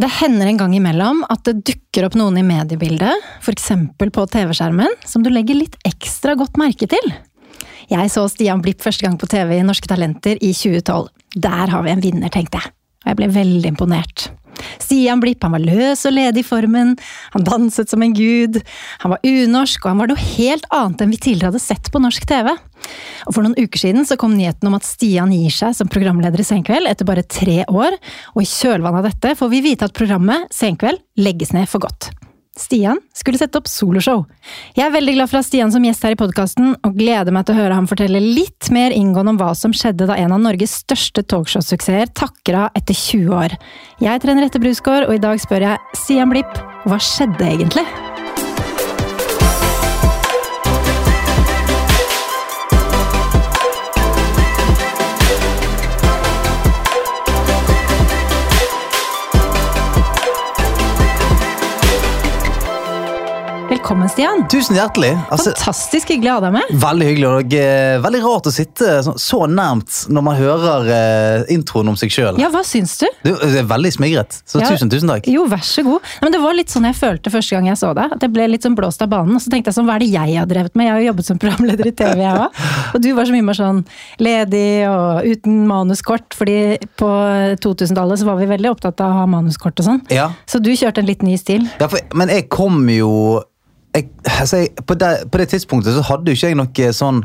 Det hender en gang imellom at det dukker opp noen i mediebildet, f.eks. på TV-skjermen, som du legger litt ekstra godt merke til. Jeg så Stian Blipp første gang på TV i Norske Talenter i 2012. Der har vi en vinner, tenkte jeg. Og jeg ble veldig imponert. Stian Blipp han var løs og ledig i formen, han danset som en gud, han var unorsk, og han var noe helt annet enn vi tidligere hadde sett på norsk TV. Og For noen uker siden så kom nyheten om at Stian gir seg som programleder i Senkveld etter bare tre år, og i kjølvannet av dette får vi vite at programmet Senkveld legges ned for godt. Stian skulle sette opp soloshow. Jeg er veldig glad for å ha Stian som gjest her i podkasten, og gleder meg til å høre ham fortelle litt mer inngående om hva som skjedde da en av Norges største talkshow-suksesser takker av etter 20 år. Jeg trener Rette Brusgaard, og i dag spør jeg Stian Blipp, hva skjedde egentlig? Velkommen, Stian. Tusen hjertelig. Altså, Fantastisk hyggelig å ha deg med. veldig hyggelig og eh, veldig rart å sitte så, så nærmt når man hører eh, introen om seg sjøl. Ja, hva syns du? Det er veldig smigret. Så Ja. tusen, tusen takk. Jo, vær så god. Men det var litt sånn jeg følte første gang jeg så deg. At jeg ble litt sånn blåst av banen. Og så tenkte jeg sånn, hva er det jeg har drevet med? Jeg har jo jobbet som programleder i TV, jeg òg. Og du var så mye mer sånn ledig og uten manuskort. Fordi på 2000-tallet så var vi veldig opptatt av å ha manuskort og sånn. Ja. Så du kjørte en litt ny stil. Ja, for, men jeg kom jo jeg, altså, jeg, på, det, på det tidspunktet så hadde jo ikke jeg noe sånn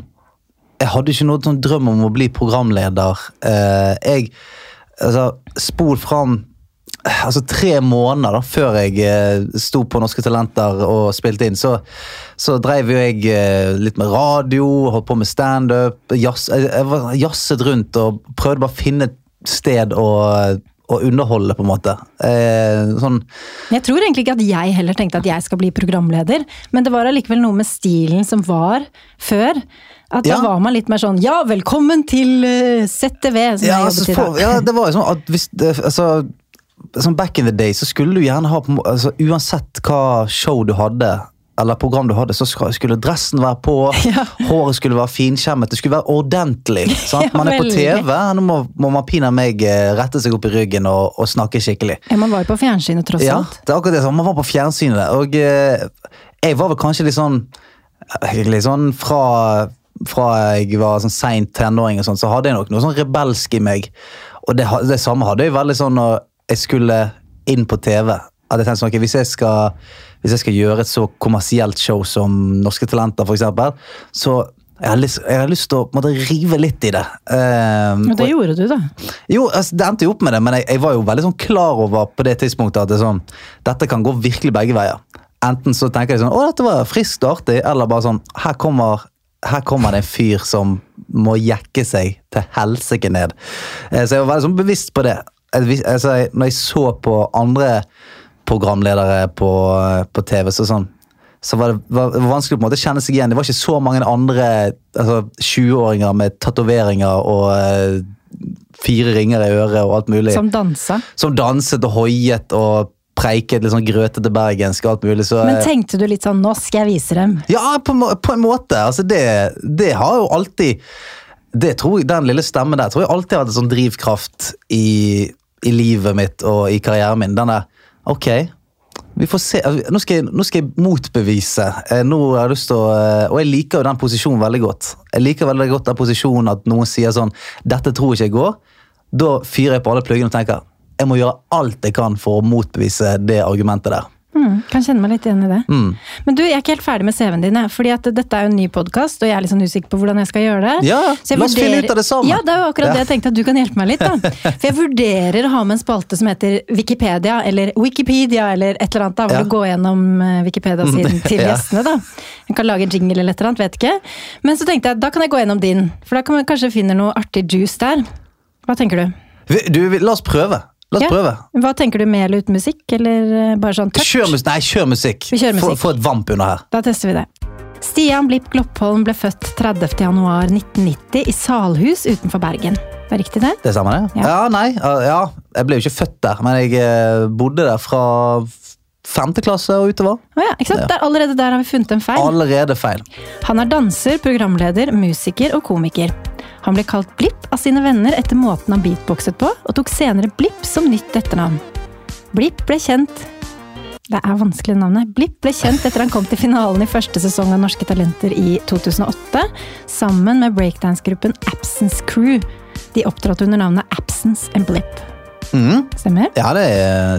Jeg hadde ikke noe sånn drøm om å bli programleder. Eh, jeg altså, Spol fram altså, tre måneder da, før jeg eh, sto på Norske Talenter og spilte inn, så, så drev jo jeg eh, litt med radio, holdt på med standup. Jazz, jeg, jeg var jazzet rundt og prøvde bare å finne et sted å, å underholde, på en måte. Eh, sånn Jeg tror egentlig ikke at jeg heller tenkte at jeg skal bli programleder, men det var allikevel noe med stilen som var før. At da Ja. var man litt mer sånn ja, velkommen til uh, ZTV, som ja, jeg jobbet i for, da. ja, det var jo sånn at hvis altså, sånn Back in the day så skulle du gjerne ha altså, Uansett hva show du hadde, eller program du hadde, så skulle dressen være på, Ja. håret skulle være finkjemmet, det skulle være ordentlig. Sant? Man er på. TV, nå må, må man pinadø meg eh, rette seg opp i ryggen og, og snakke skikkelig. Ja, man var jo på fjernsynet tross alt. Ja, det er akkurat det. Man var på fjernsynet, og eh, jeg var vel kanskje litt sånn Litt sånn fra, fra jeg var sånn seint tenåring, og sånn, så hadde jeg nok noe sånn rebelsk i meg. Og det, det samme hadde jeg veldig sånn når jeg skulle inn på TV. At jeg tenkte sånn, okay, hvis jeg skal hvis jeg skal gjøre et så kommersielt show som Norske Talenter, eksempel, så jeg har lyst, jeg har lyst til å måtte rive litt i det. Eh, Og det og- gjorde du, da. jo, altså, det endte jo opp med det, men jeg, jeg var jo veldig sånn klar over på det tidspunktet at det sånn, dette kan gå virkelig begge veier. Enten så tenker jeg sånn, å dette var friskt og artig, eller bare sånn, her kommer, her kommer det en fyr som må jekke seg til helsike ned. Eh, Så jeg var veldig sånn bevisst på det. Jeg Altså, når jeg så på andre programledere på, på TV, så sånn, så var det, var, var vanskelig å på en måte kjenne seg igjen. Det var ikke så mange andre altså, 20-åringer med tatoveringer og eh, fire ringer i øret og alt mulig. Som dansa. Som danset og hoiet og preiket litt sånn grøtete bergensk og alt mulig. Så, Men eh, tenkte du litt sånn 'nå skal jeg vise dem'? ja, på, på en måte. Altså, det, det har jo alltid det tror jeg, Den lille stemmen der tror jeg alltid har vært en sånn drivkraft i, i livet mitt og i karrieren min. Den der Ok, vi får se. Nå skal jeg, nå skal jeg motbevise. Eh, Nå har jeg lyst til å, eh, Og jeg liker jo den posisjonen veldig godt. Jeg liker veldig godt den posisjonen at noen sier sånn 'Dette tror jeg ikke går'. Da fyrer jeg på alle pluggene og tenker jeg må gjøre alt jeg kan for å motbevise det argumentet der. Mm, kan kjenne meg litt igjen i det. Mm. Men du, jeg er ikke helt ferdig med CV-en din, fordi at dette er jo en ny podkast, og jeg er litt sånn usikker på hvordan jeg skal gjøre det. Ja, la oss finne ut av det sammen. Ja, det er jo akkurat Ja. det jeg tenkte at du kan hjelpe meg litt, da. For jeg vurderer å ha med en spalte som heter Wikipedia, eller Wikipedia, eller et eller annet, da, hvor Ja. du går gjennom eh, Wikipedia-siden til Ja. gjestene, da. Jeg kan lage en jingle eller et eller annet, vet ikke. Men så tenkte jeg, da kan jeg gå gjennom din, for da kan man kanskje finne noe artig juice der. Hva tenker du? Du, la oss prøve. La oss Ja. prøve. Hva tenker du med eller uten musikk, eller eh, bare sånn touch? Kjør, musikk. nei, kjør musikk. Vi kjører Få, musikk. få et vamp under her. Da tester vi det. Stian Blipp Gloppholm ble født 30.1.1990 i Salhus utenfor Bergen. Det er riktig, det? Det stemmer det? Ja. Ja. nei. Ja, jeg ble jo ikke født der, men jeg eh, bodde der fra femte klasse og utover. Oh ja, ikke sant? Der, allerede der har vi funnet en feil. Allerede feil. Han er danser, programleder, musiker og komiker. Han ble kalt Blipp av sine venner etter måten han beatboxet på, og tok senere Blipp som nytt etternavn. Blipp ble kjent Det er vanskelig navnet. Blipp ble kjent etter han kom til finalen i første sesong av Norske Talenter i 2008, sammen med breakdance-gruppen Absence Crew. De opptrådte under navnet Absence and Blipp. Mm. Stemmer? Ja, det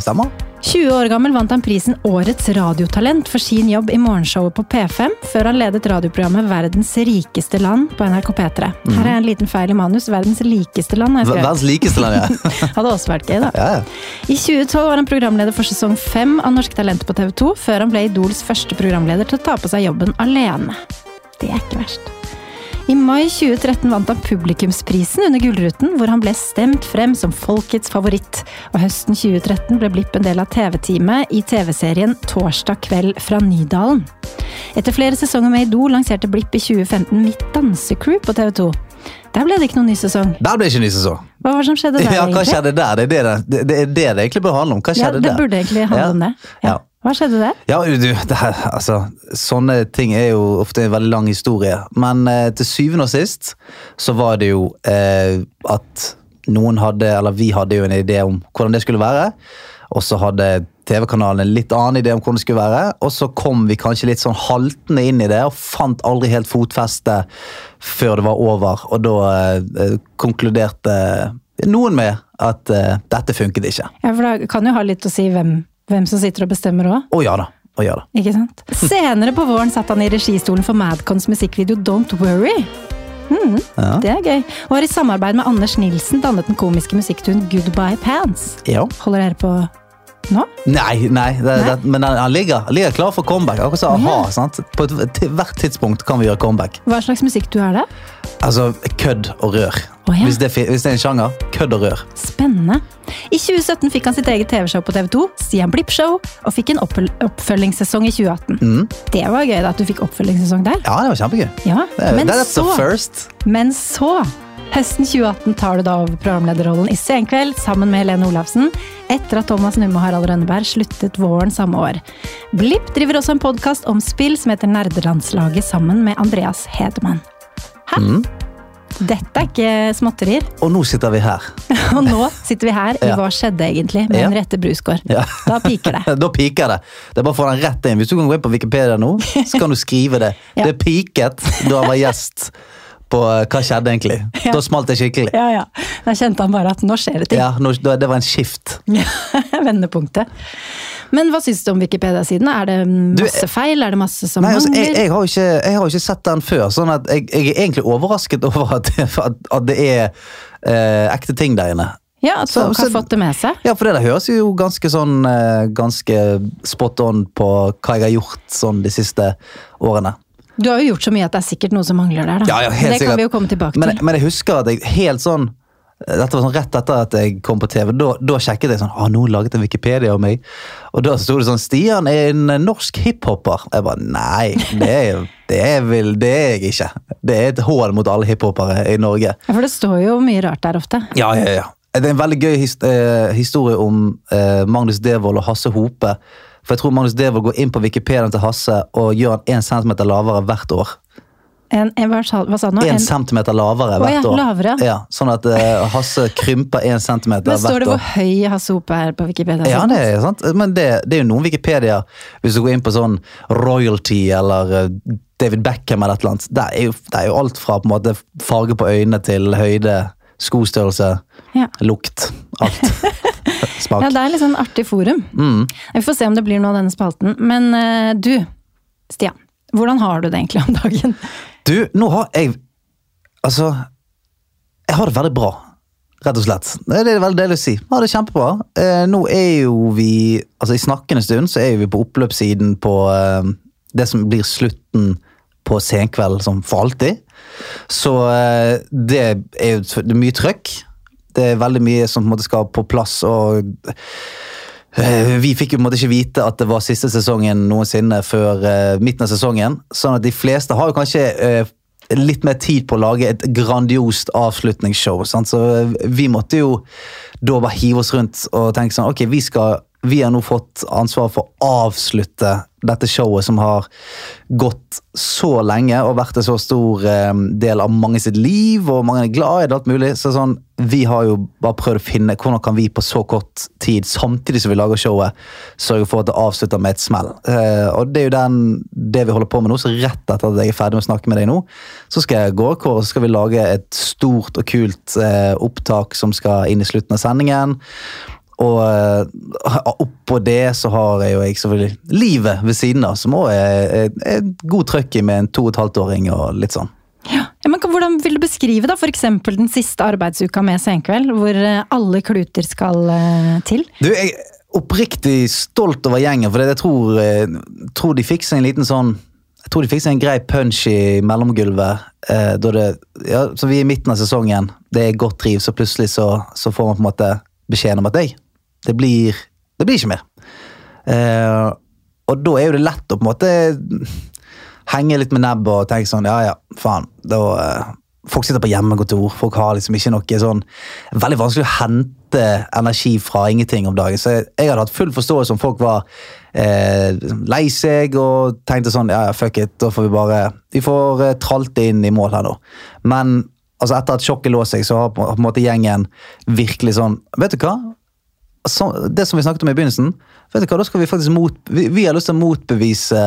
stemmer. 20 år gammel vant han prisen Årets radiotalent for sin jobb i morgenshowet på P5, før han ledet radioprogrammet Verdens rikeste land på NRK P3. Her er en liten feil i manus. Verdens likeste land. Verdens likeste land, ja. Hadde også vært gøy, da. ja. ja. I 2012 var han programleder for sesong 5 av Norske Talent på TV 2, før han ble Idols første programleder til å ta på seg jobben alene. Det er ikke verst. I mai 2013 vant han Publikumsprisen under Gullruten, hvor han ble stemt frem som folkets favoritt. Og høsten 2013 ble Blipp en del av TV-teamet i TV-serien Torsdag kveld fra Nydalen. Etter flere sesonger med Idol lanserte Blipp i 2015 Mitt dansecrew på TV 2. Der ble det ikke noen ny sesong. Der ble det ikke ny sesong. Hva var det som skjedde der, Ja, hva skjedde der? Det er det det, det, er det det egentlig bør handle om. Hva Ja, det der? burde egentlig handle Ja. om det. Ja. Ja. Hva skjedde der? Ja, du, det her, altså, sånne ting er jo ofte en veldig lang historie. Men eh, til syvende og sist så var det jo eh, at noen hadde, eller vi hadde jo en idé om hvordan det skulle være. Og så hadde TV-kanalen en litt annen idé om hvordan det skulle være. Og så kom vi kanskje litt sånn haltende inn i det og fant aldri helt fotfeste før det var over. Og da eh, konkluderte noen med at eh, dette funket ikke. Ja, for det kan jo ha litt å si hvem, hvem som sitter og bestemmer òg. Å ja da. Oh, ja da. Ikke sant? Senere på våren satt han i registolen for Madcons musikkvideo Don't Worry. Mm, Ja. Det er gøy. Og har i samarbeid med Anders Nilsen dannet den komiske musikktunen Goodbye Pants. Ja. Holder dere på nå? Nei, nei, det, Nei? Det, men han, ligger, ligger klar for comeback. Akkurat som Ja. a-ha. sant? På et, hvert tidspunkt kan vi gjøre comeback. Hva slags musikk du er det? Altså, kødd og rør. Oh, ja. hvis, det, hvis det er en sjanger, kødd og rør. Spennende. I 2017 fikk han sitt eget TV-show på TV2, Stian Blipp Show, og fikk en oppføl- oppfølgingssesong i 2018. Mm. Det var gøy da at du fikk oppfølgingssesong der. Ja, det var kjempegøy. Ja, Det, men så. Men så, høsten 2018, tar du da over programlederrollen i Senkveld sammen med Helene Olafsen, etter at Thomas Numme og Harald Rønneberg sluttet våren samme år. Blipp driver også en podkast om spill som heter Nerdelandslaget sammen med Andreas Hedemann. Hæ? Mm. Dette er ikke småtterier. Og nå sitter vi her. Og nå sitter vi her i Ja. Hva skjedde egentlig? med Ja. en rette Brusgaard. Ja. Da piker det. da piker det. Det er bare å få den rett inn. Hvis du kan gå inn på Wikipedia nå, så kan du skrive det. Det piket da jeg var gjest på eh, Hva skjedde egentlig? Ja. Da smalt det skikkelig. Ja, ja. Da kjente han bare at nå skjer det ting. Ja, nå, det var en skift. Vendepunktet. Men hva syns du om Wikipedia-siden? Er det Du, masse feil? Er det masse som Nei, altså, jeg, jeg, har ikke, jeg har ikke sett den før, sånn at jeg, jeg er egentlig overrasket over at, at, at det er eh, ekte ting der inne. Ja, at Så- folk har fått det med seg. Ja, for det der høres jo ganske sånn eh, Ganske spot on på hva jeg har gjort sånn de siste årene. Du har jo gjort så mye at det er sikkert noe som mangler der. Da. Ja, ja, helt det sikkert. kan vi jo komme tilbake til. men jeg husker at jeg helt sånn dette var sånn Rett etter at jeg kom på TV, da, da sjekket jeg sånn Har noen laget en Wikipedia om meg? Og da sto det sånn Stian er en norsk hiphopper. Jeg bare Nei, det er, det er, vel, det er jeg ikke. Det er et hån mot alle hiphopere i Norge. Ja, for det står jo mye rart der ofte. Ja, ja, ja. Det er en veldig gøy eh, historie om eh, Magnus Devold og Hasse Hope. For jeg tror Magnus Devold går inn på Wikipediaen til Hasse og gjør han én centimeter lavere hvert år. En, en, hva, sa, hva sa du nå? Én En- centimeter lavere hvert ja, år. lavere. Ja, sånn at uh, Hasse krymper én centimeter hvert år. Men står det hvor høy Hasse Hope er på Wikipedia? Ja, det er sant. Men det, det er jo noen Wikipedia, hvis du går inn på sånn royalty eller eh, David Beckham eller et eller annet, det er jo, det er jo alt fra på en måte farge på øynene til høyde, skostørrelse, Ja. lukt. Alt. Smak. Ja, det er litt sånn artig forum. Mm. Vi får se om det blir noe av denne spalten. Men uh, du, Stian. Hvordan har du det egentlig om dagen? Du, nå har jeg Altså, jeg har det veldig bra. Rett og slett. Det er veldig deilig å si. Jeg har det kjempebra. Uh, nå er jo vi Altså, i snakkende stund så er vi på oppløpssiden på uh, det som blir slutten på Senkveld som for alltid. Så det er jo det er mye trøkk. Det er veldig mye som på en måte skal på plass. og Eh, Vi fikk jo på en måte ikke vite at det var siste sesongen noensinne før eh, midten av sesongen. Sånn at de fleste har jo kanskje eh, litt mer tid på å lage et grandiost avslutningsshow. Sant? Så vi måtte jo da bare hive oss rundt og tenke sånn Ok, vi skal vi har nå fått ansvar for å avslutte dette showet som har gått så lenge og vært en så stor eh, del av mange sitt liv, og mange er glad i det, alt mulig. Så sånn, vi har jo bare prøvd å finne hvordan kan vi på så kort tid, samtidig som vi lager showet, sørge for at det avslutter med et smell. Eh, og det er jo den, det vi holder på med nå, så rett etter at jeg er ferdig med å snakke med deg nå, så skal jeg gå og så skal vi lage et stort og kult eh, opptak som skal inn i slutten av sendingen. Og uh, oppå det så har jeg jo jeg selvfølgelig livet ved siden av, som òg er, er, god trøkk i med en to og et halvt åring og litt sånn. Ja, men Hvordan vil du beskrive da f.eks. den siste arbeidsuka med Senkveld, hvor uh, alle kluter skal uh, til? Du, jeg er oppriktig stolt over gjengen, for jeg tror, tror de fikk seg en liten sånn jeg tror de fikk seg en grei punch i mellomgulvet. Eh, det, ja, så Vi er i midten av sesongen, det er godt driv, så plutselig så, så får man på en måte beskjeden om at jeg det blir, det blir ikke mer. Eh, og da er jo det lett å på en måte henge litt med nebbet og tenke sånn ja ja, faen. da... Eh, folk sitter på hjemmekontor, folk har liksom ikke noe sånn Veldig vanskelig å hente energi fra ingenting om dagen. Så jeg, jeg hadde hatt full forståelse om folk var eh, lei seg og tenkte sånn ja, ja, fuck it, da får vi bare Vi får eh, tralt inn i mål her, nå. Men altså, etter at sjokket lå seg, så har på en måte gjengen virkelig sånn Vet du hva? Det som vi snakket om i begynnelsen, vet du hva, da skal vi faktisk mot, vi, vi har lyst til å motbevise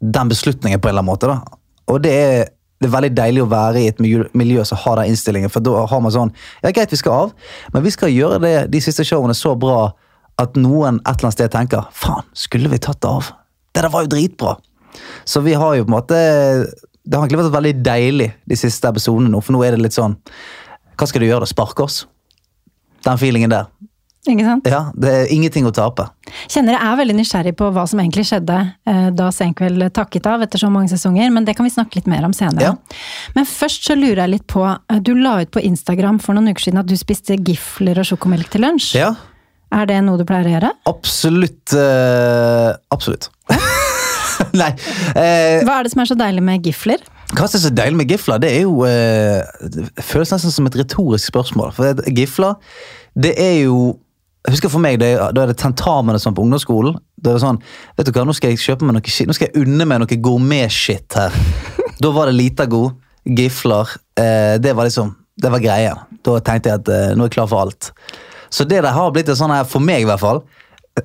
den beslutningen på en eller annen måte. da. Og det er, det er veldig deilig å være i et miljø som har den innstillingen. For da har man sånn Ja, greit, vi skal av, men vi skal gjøre det, de siste showene så bra at noen et eller annet sted tenker faen, skulle vi tatt det av? Det der var jo dritbra. Så vi har jo på en måte Det har egentlig vært veldig deilig de siste episodene nå, for nå er det litt sånn Hva skal du gjøre? Sparke oss? Den feelingen der. Ikke sant? Ja, Det er ingenting å tape. Kjenner jeg er veldig nysgjerrig på hva som egentlig skjedde eh, da Senkveld takket av etter så mange sesonger, men det kan vi snakke litt mer om senere. Ja. Men først så lurer jeg litt på eh, Du la ut på Instagram for noen uker siden at du spiste gifler og sjokomelk til lunsj. Ja. Er det noe du pleier å gjøre? Absolutt. Uh, absolutt. Nei. Uh, hva er det som er så deilig med gifler? Hva som er så deilig med gifler? Det er jo uh, Det føles nesten som et retorisk spørsmål. For gifler, det er jo jeg husker for meg, Da er det tentamen sånn på ungdomsskolen. Da er det sånn, vet du hva, Nå skal jeg kjøpe meg noe shit, nå skal jeg unne meg noe gourmet-shit her. da var det Litago, gifler. Eh, det var liksom, det var greia. Da tenkte jeg at eh, nå er jeg klar for alt. Så det der har blitt sånn her, for meg i hvert fall,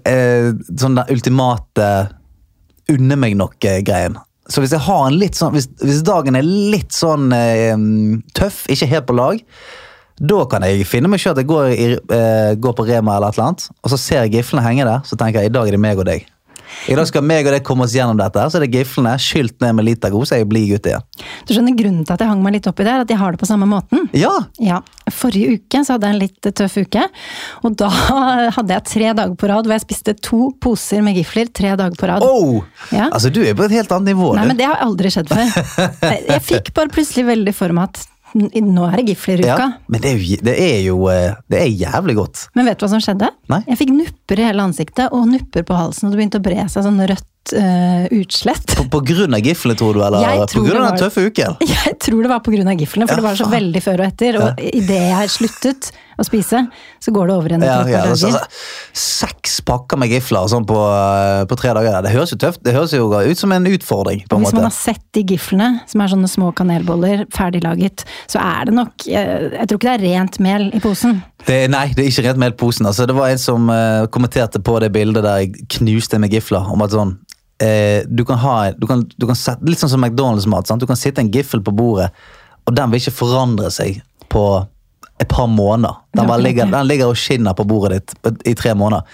eh, sånn den ultimate unne meg noe-greien. Så hvis jeg har en litt sånn, hvis, hvis dagen er litt sånn eh, tøff, ikke helt på lag da kan jeg finne meg sjøl at jeg går, i, eh, går på Rema, eller et eller annet, og så ser jeg giflene henge der. Så tenker jeg i dag er det meg og deg. I dag skal meg og deg komme oss gjennom dette. Så er det giflene skylt ned med Litago, så er jeg blid gutt igjen. Du skjønner Grunnen til at jeg hang meg litt oppi er at jeg har det på samme måten. Ja! ja. Forrige uke så hadde jeg en litt tøff uke. Og da hadde jeg tre dager på rad hvor jeg spiste to poser med gifler. tre dager på rad. Oh! Ja. Altså, Du er på et helt annet nivå. Nei, du. men Det har aldri skjedd før. Jeg fikk bare plutselig veldig for meg at nå er det Gifler-uka. Ja, men det er, jo, det er, jo eh, det er jævlig godt. Men vet du hva som skjedde? Nei? Jeg fikk nupper i hele ansiktet og nupper på halsen, og det begynte å bre seg sånn rødt uh, utslett. På, på, grunn av giflene, tror du? Eller på grunn av den tøffe uken? Jeg tror det var på grunn av giflene, for ja, det var så veldig før og etter. Og ja. idet jeg sluttet å spise, så går det over en ja, ja, altså, Seks pakker med gifler sånn på, eh, på, tre dager. Det høres jo tøft Det høres jo ut som en utfordring. på en Hvis måte. man har sett de giflene, som er sånne små kanelboller, ferdiglaget, så er det nok Jeg, jeg tror ikke det er rent mel i posen. Det, nei, det er ikke rent melposen. Altså, det var en som uh, kommenterte på det bildet der jeg knuste med gifla. om at sånn uh, du kan ha du kan, du kan sette, Litt sånn som McDonald's-mat. Du kan sitte en giffel på bordet, og den vil ikke forandre seg på et par måneder. Den, ligger, den ligger og skinner på bordet ditt i tre måneder.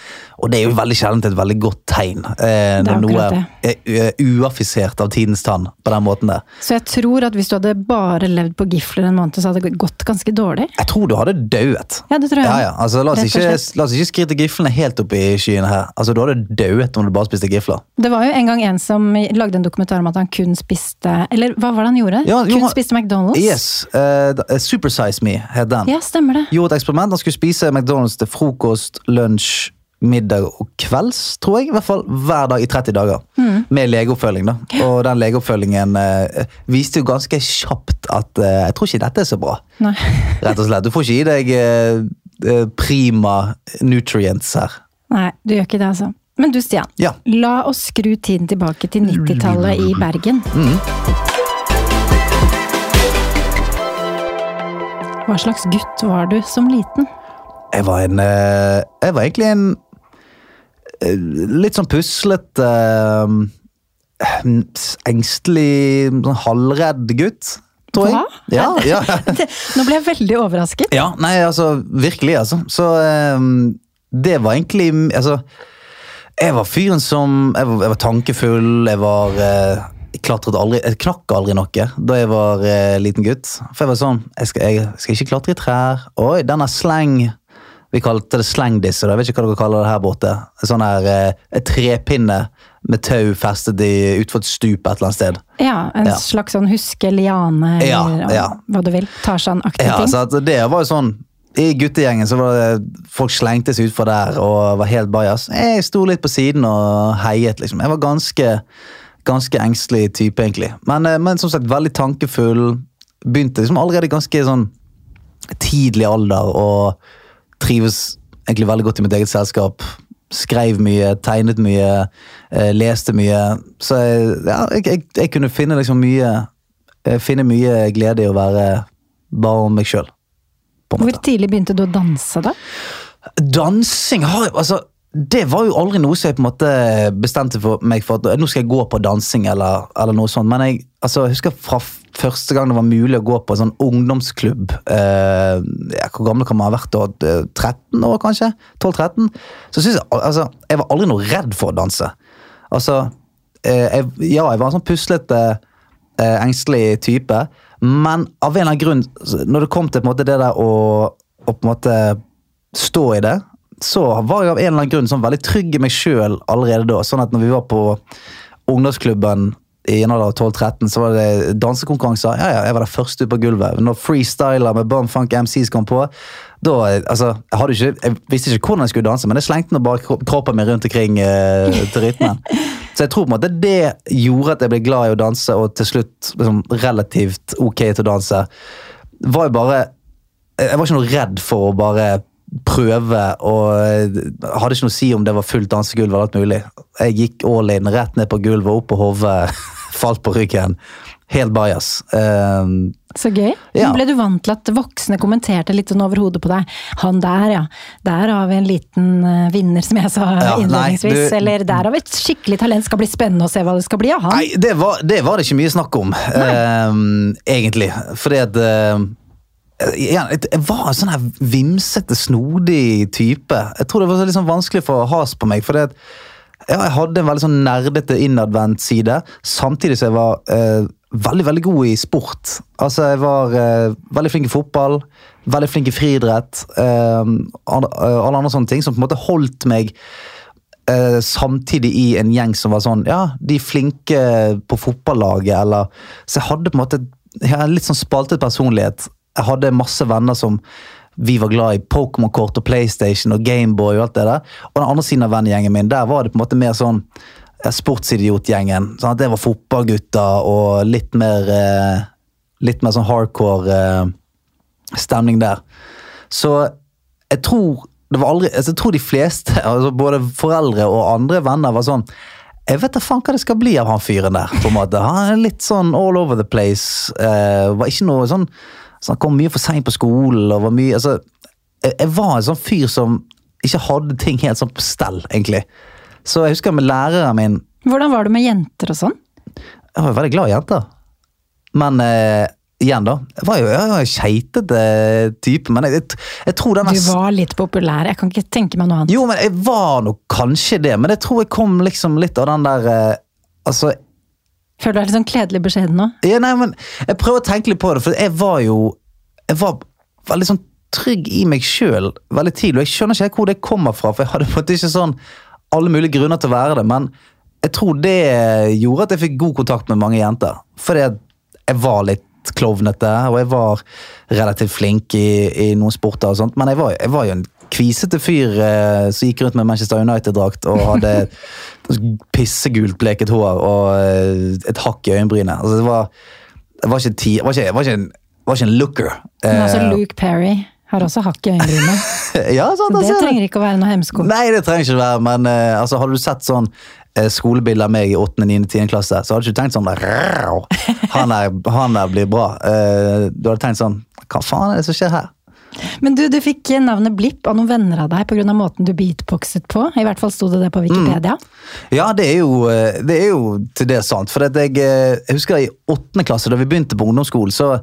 Og det er jo veldig sjelden et veldig godt tegn. Eh, når noe er uaffisert av tidens tann på den måten der. Så jeg tror at hvis du hadde bare levd på gifler en måned, så hadde det gått ganske dårlig? Jeg tror du hadde dauet. Ja, det tror jeg. Ja, ja. Altså, la, oss ikke, la oss ikke skrite giflene helt opp i skyene her. Altså, Du hadde dauet om du bare spiste gifler. Det var jo en gang en som lagde en dokumentar om at han kun spiste Eller hva var det han gjorde? Ja, kun jo, spiste McDonald's? Yes. Uh, Supersize Me het den. Ja, stemmer det. Gjorde et eksperiment. Han skulle spise McDonald's til frokost, lunsj middag og kvelds, tror jeg. I hvert fall hver dag i 30 dager. Mm. Med legeoppfølging. da. Og den legeoppfølgingen eh, viste jo ganske kjapt at eh, jeg tror ikke dette er så bra. Nei. Rett og slett. Du får ikke i deg eh, eh prima nutrients her. Nei, du gjør ikke det, altså. Men du, Stian. Ja. La oss skru tiden tilbake til 90-tallet i Bergen. Hva slags gutt var du som liten? Jeg var en eh, Jeg var egentlig en eh, litt sånn puslete eh, Engstelig, sånn halvredd gutt, tror jeg. Hva? Ja, ja. Nå ble jeg veldig overrasket. ja, nei, altså Virkelig, altså. Så det var egentlig Altså Jeg var fyren som Jeg var, jeg var tankefull, jeg var jeg klatret aldri, jeg knakk aldri noe da jeg var eh, liten gutt. For jeg var sånn Jeg skal, jeg skal ikke klatre i trær. Oi, denne slang Vi kalte det slangdisse. Jeg vet ikke hva dere kaller det her borte. Sånn her eh, trepinne med tau festet i, utfor et stup et eller annet sted. Ja, En Ja. slags sånn huske liane, Ja, eller ja. hva du vil. Tarzan-aktig Ja, ting. så det var jo sånn I guttegjengen så var det folk slengte seg utfor der og var helt bajas. Jeg sto litt på siden og heiet, liksom. Jeg var ganske, ganske engstelig type, egentlig. Men, eh, men som sagt, veldig tankefull. Begynte liksom allerede ganske sånn tidlig alder og trives egentlig veldig godt i mitt eget selskap. Skrev mye, tegnet mye, eh, leste mye. Så jeg, ja, jeg, jeg, jeg kunne finne liksom mye eh, Finne mye glede i å være bare meg sjøl. Hvor tidlig begynte du å danse, da? Dansing har altså det var jo aldri noe som jeg på en måte bestemte for meg for at nå skal jeg gå på dansing. eller, eller noe sånt, Men jeg, altså, jeg husker fra første gang det var mulig å gå på en sånn ungdomsklubb eh, Hvor gammel kan man ha vært da? Eh, 13 år, kanskje? 12-13? Så synes jeg altså, jeg var aldri noe redd for å danse. Altså, eh, jeg, Ja, jeg var en sånn puslete, eh, engstelig type, men av en eller annen grunn, når det kom til måte det der å, å på en måte stå i det, så var jeg av en eller annen grunn sånn veldig trygg i meg sjøl allerede da. Sånn at når vi var på ungdomsklubben i en alder av 12-13, så var det dansekonkurranser. Ja, ja, jeg var der først ut på gulvet. Når freestyler med Bumfunk MCs kom på, da altså, jeg, hadde ikke, jeg visste ikke hvordan jeg skulle danse, men jeg slengte nå bare kroppen min rundt omkring eh, til rytmen. Så jeg tror på en måte det gjorde at jeg ble glad i å danse, og til slutt liksom, relativt ok til å danse. Var jo bare Jeg var ikke noe redd for å bare prøve, og hadde ikke noe å si om det var fullt dansegulv eller alt mulig. Jeg gikk all in, rett ned på gulvet, opp på hodet, falt på ryggen. Helt bajas. Um, Så gøy. Ja. Ble du vant til at voksne kommenterte litt sånn over hodet på deg? Han der, ja. Der har vi en liten eh, vinner, som jeg sa Ja, nei, innledningsvis. du- Eller der har vi et skikkelig talent. Skal bli spennende å se hva det skal bli av han. Nei, det var, det var det ikke mye snakk om, um, egentlig. Fordi at uh, jeg jeg var en sånn her vimsete, snodig type. Jeg tror det var sånn vanskelig for has på meg. fordi at ja, jeg hadde en veldig sånn nerdete, innadvendt side, samtidig som jeg var eh, veldig veldig god i sport. Altså, Jeg var eh, veldig flink i fotball, veldig flink i friidrett. Eh, alle, alle andre sånne ting som på en måte holdt meg eh, samtidig i en gjeng som var sånn Ja, de flinke på fotballaget, eller Så jeg hadde på en måte jeg har en litt sånn spaltet personlighet. Jeg hadde masse venner som vi var glad i Pokémon-kort og PlayStation og Gameboy og alt det der. Og den andre siden av vennegjengen min, der var det på en måte mer sånn ja, sportsidiotgjengen. Sånn at det var fotballgutter og litt mer eh, Litt mer sånn hardcore eh, stemning der. Så jeg tror aldri, altså jeg tror de fleste, altså både foreldre og andre venner, var sånn Jeg vet da faen hva det skal bli av han fyren der. på en måte. Han er litt sånn all over the place. Eh, var ikke noe sånn, så Han kom mye for seint på skolen. og var mye, altså, jeg, jeg var en sånn fyr som ikke hadde ting helt sånn på stell, egentlig. Så jeg husker med læreren min Hvordan var du med jenter og sånn? Jeg var veldig glad i jenter. Men eh, igjen, da. Jeg var jo en keitete type, men jeg, jeg, jeg tror den Du var litt populær. Jeg kan ikke tenke meg noe annet. Jo, men jeg var nok kanskje det, men jeg tror jeg kom liksom litt av den der eh, Altså, Føler du deg litt sånn kledelig beskjeden nå? ja, nei, men jeg prøver å tenke litt på det, for jeg var jo Jeg var veldig sånn trygg i meg sjøl veldig tidlig, og jeg skjønner ikke hvor det kommer fra, for jeg hadde på ikke sånn alle mulige grunner til å være det, men jeg tror det gjorde at jeg fikk god kontakt med mange jenter. Fordi jeg var litt klovnete, og jeg var relativt flink i, i noen sporter og sånt, men jeg var, jeg var jo en kvisete fyr eh, som gikk rundt med Manchester United-drakt og hadde pissegult bleket hår og eh, et hakk i øyenbrynet. Altså, det var, det var ikke, ti, var ikke, var ikke, en, var ikke en looker. Men altså Eh, Luke Perry. Har også hakk i øyenbrynet. ja, sant, det ser trenger ikke å være noe hemsko. Nei, det trenger ikke å være, men eh, altså, hadde du sett sånn eh, skolebilde av meg i 8., 9., 10. klasse, så hadde du ikke tenkt sånn «Rau, han, der, han der blir bra. Eh, du hadde tenkt sånn Hva faen er det som skjer her? Men du, du fikk navnet Blipp av noen venner av deg pga. måten du beatboxet på. I hvert fall sto det det på Wikipedia. Ja, det er jo, eh, det er jo til det sant. For at jeg, eh, jeg husker i åttende klasse, da vi begynte på ungdomsskolen, så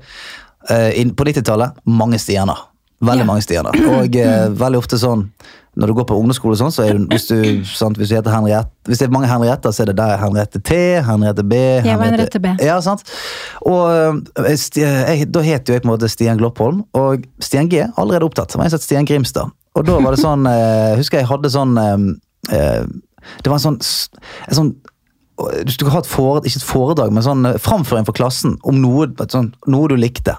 eh, på 90-tallet mange stjerner. Veldig Ja. mange da Og eh, veldig ofte sånn når du går på ungdomsskole, sånn, så er du, hvis, du, sant, hvis, du Henriette, hvis det er mange Henrietter, så er det der Henriette T, Henriette B Henriette B. Ja, sant? Og eh, jeg, Da het jo jeg på en måte Stian Gloppholm, og Stian G allerede opptatt. Det var jeg sett Stian Grimstad. Og da var det sånn eh, Husker jeg hadde sånn eh, eh, Det var en sånn, en sånn du skulle ha et foredrag, ikke et foredrag, men sånn framføring for klassen om noe, sånn, noe du likte.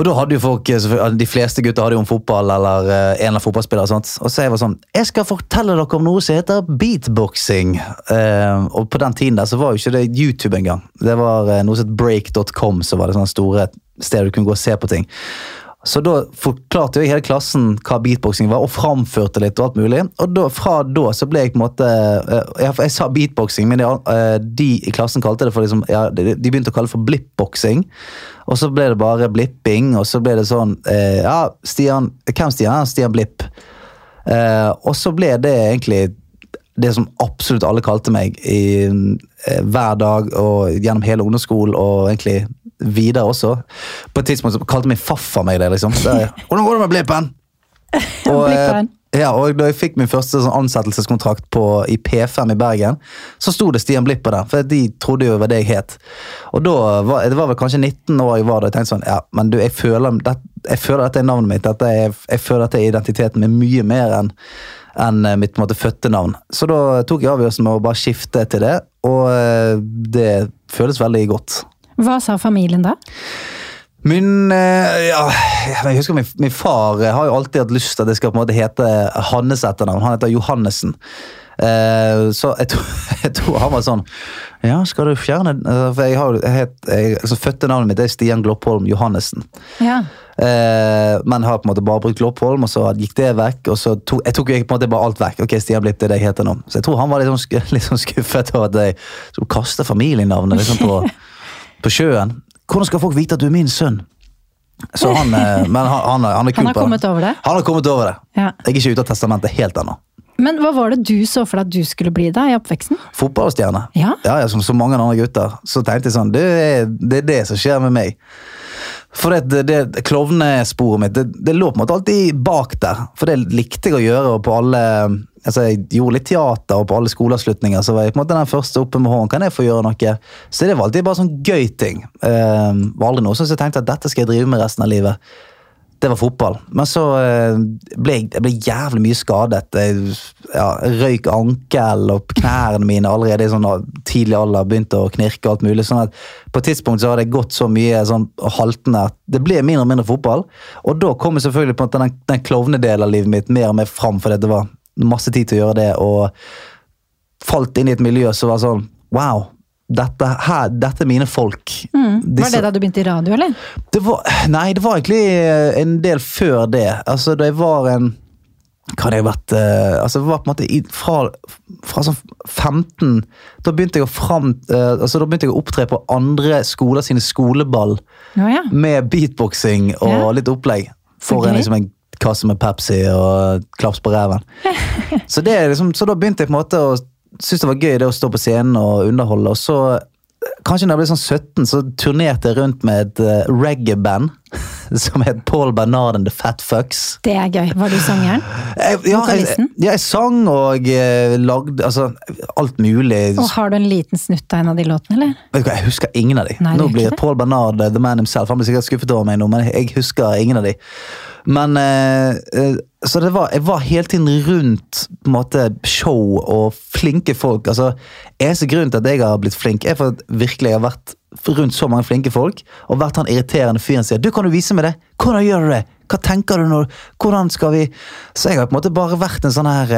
Og da hadde jo folk, eh, De fleste gutter hadde jo om fotball eller eh, en eller annen fotballspiller. Sant? Og så jeg var sånn Jeg skal fortelle dere om noe som heter beatboxing. Eh, og på den tiden der så var jo ikke det YouTube engang. Det var eh, noe som het break.com, så var det sånne store steder du kunne gå og se på ting. Så da forklarte jeg hele klassen hva beatboxing var, og framførte litt og alt mulig. Og da, fra da så ble jeg på en måte eh, Jeg, jeg sa beatboxing, men de, eh, de i klassen kalte det for liksom ja, De de begynte å kalle det for blippboxing. Og så ble det bare blipping, og så ble det sånn eh, Ja, Stian Hvem Stian? Ja, Stian Blipp. Eh, og så ble det egentlig det som absolutt alle kalte meg i, eh, hver dag og gjennom hele ungdomsskolen og egentlig videre også. På et tidspunkt så kalte min farfar meg det. liksom. Det, 'Hvordan går det med Blippen?' Og, eh, ja, og da jeg fikk min første sånn ansettelseskontrakt på, i P5 i Bergen, så sto det Stian Blipp på den, for de trodde jo det var det jeg het. Og da var, Det var vel kanskje 19 år jeg var da jeg tenkte sånn Ja, men du, jeg føler, det, jeg føler dette er navnet mitt. Dette er, jeg føler dette er identiteten min mye mer enn enn eh, mitt på en måte, fødte navn. Så da tok jeg avgjørelsen med å bare skifte til det, og eh, det føles veldig godt. Hva sa familien da? Min eh, ja, jeg husker min, min far eh, har jo alltid hatt lyst til at det skal på en måte hete Hannes etternavn. Han heter Johannessen. Eh, så jeg tror, jeg tror han var sånn Ja, skal du fjerne For jeg har jeg het, jeg, altså, Fødte navnet mitt er Stian Gloppholm Johannessen. Ja. Eh, men har på en måte bare brukt Gloppholm, og så gikk det vekk. Og så tok, jeg tok jo på en måte bare alt vekk. Ok, Stian er det jeg heter nå. Så jeg tror han var litt sånn, litt sånn skuffet over at jeg skulle kaste familienavnet liksom på, på sjøen. Hvordan skal folk vite at du er min sønn? Så han, eh, men han, han, han er kul Han har kommet over det? Han har kommet over det. Ja. Jeg er ikke ute av testamentet helt ennå. Men hva var det du så for deg at du skulle bli da i oppveksten? Fotballstjerne. Ja. Ja, ja, som så mange andre gutter. Så tenkte jeg sånn, det er det, er det som skjer med meg. For det, det, klovnesporet mitt, det, det lå på en måte alltid bak der. For det likte jeg å gjøre. og på alle, altså Jeg gjorde litt teater, og på alle skoleavslutninger så var jeg på en måte den første oppe med hånden. Kan jeg få gjøre noe? Så det var alltid bare sånn gøy ting. Eh, var aldri noe som jeg tenkte at dette skal jeg drive med resten av livet. Det var fotball. Men så eh, ble jeg, ble jævlig mye skadet. Jeg ja, røyk ankel og knærne mine allerede i sånn tidlig alder begynte å knirke. og alt mulig, sånn at På et tidspunkt så hadde jeg gått så mye sånn haltende at det ble mindre og mindre fotball. Og da kom jeg selvfølgelig på en måte den, den klovnedelen av livet mitt mer og mer fram, fordi det var masse tid til å gjøre det. Og falt inn i et miljø som var sånn Wow! Dette, her, dette er mine folk. Var Disse- det da du begynte i radio, eller? det var, nei, det var egentlig eh, en del før det. Altså, da jeg var en Hva hadde jeg vært uh, Altså, det var på en måte i, fra, fra sånn 15 Da begynte jeg å fram uh, Altså, da begynte jeg å opptre på andre skoler sine skoleball Ja, ja. med beatboxing og Ja. litt opplegg. For For en, liksom, en kasse med Pepsi og klaps på ræven. så, det liksom, så da begynte jeg på en måte å synes det var gøy det å stå på scenen og underholde. Og så, kanskje når jeg ble sånn 17, så turnerte jeg rundt med et uh, reggae-band som het Paul Bernard and The Fat Fucks. Det er gøy. Var du sangeren? Jeg, ja, jeg, ja, jeg sang og eh, lagde altså, alt mulig. Og har du en liten snutt av en av de låtene, eller? Vet du hva, Jeg husker ingen av de. Nei, nå blir det. Paul Bernard eh, the man himself. Han blir sikkert skuffet over meg nå, men jeg husker ingen av de. Men eh, eh, Så det var, jeg var hele tiden rundt på en måte, show og flinke folk. altså Eneste grunn til at jeg har blitt flink, er for at virkelig jeg har vært rundt så mange flinke folk og vært han irriterende fyren som sier 'du, kan du vise meg det'? Hvordan gjør du det? Hva tenker du når Hvordan skal vi Så jeg har på en måte bare vært en sånn her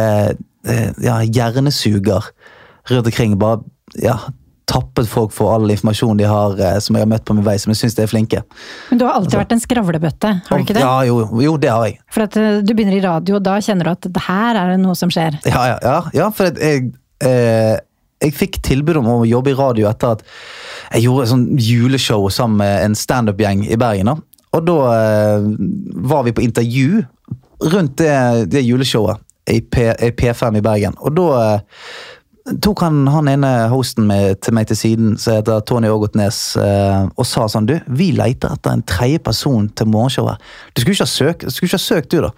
eh, ja, hjernesuger rundt omkring. Bare ja, tappet folk for all informasjon de har, eh, som jeg har møtt på min vei, som jeg syns er flinke. Men du har alltid vært en skravlebøtte, har du ikke det? Ja, jo, jo, det har jeg. For at eh, du begynner i radio, og da kjenner du at det her er det noe som skjer. Ja, ja, ja, ja for jeg, eh, jeg fikk tilbud om å jobbe i radio etter at jeg gjorde et sånn juleshow sammen med en standup-gjeng i Bergen. da. Og da eh, var vi på intervju rundt det, det juleshowet i, P, i P5 i Bergen. Og da eh, tok han, han ene hosten med, til meg til siden, som heter Tony Ågotnes, eh, og sa sånn Du, vi leter etter en tredje person til morgenshowet. Du skulle ikke ha søkt, skulle ikke ha søkt, du, da.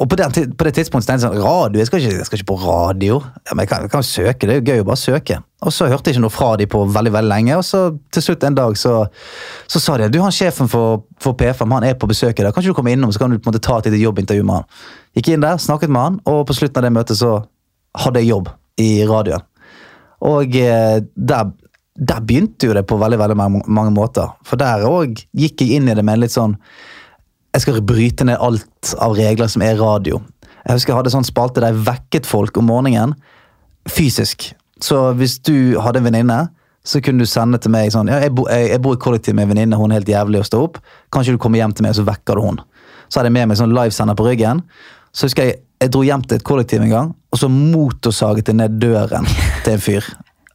Og på, den, på det tidspunktet tenkte jeg sånn Radio? Jeg skal ikke, jeg skal ikke på radio. Ja, men jeg kan, jeg kan søke, det er jo gøy å bare søke. Og så hørte jeg ikke noe fra de på veldig veldig lenge, og så til slutt en dag så, så sa de du, han sjefen for, for P5 han er på besøk i dag, kanskje du kommer innom så kan du på en måte ta et lite jobbintervju med han. Gikk inn der, snakket med han, og på slutten av det møtet så hadde jeg jobb i radioen. Og eh, der, der begynte jo det på veldig veldig mange, måter. For der òg gikk jeg inn i det med litt sånn Jeg skal bryte ned alt av regler som er radio. Jeg husker jeg hadde sånn spalte der jeg vekket folk om morgenen fysisk. Så hvis du hadde en venninne, så kunne du sende til meg sånn ja, jeg, bo, jeg, jeg bor i kollektiv med en venninne, hun er helt jævlig å stå opp. Kanskje du kommer hjem til meg, og så vekker du hun. Så hadde jeg med meg sånn livesender på ryggen. Så husker jeg jeg dro hjem til et kollektiv en gang, og så motorsaget jeg ned døren til en fyr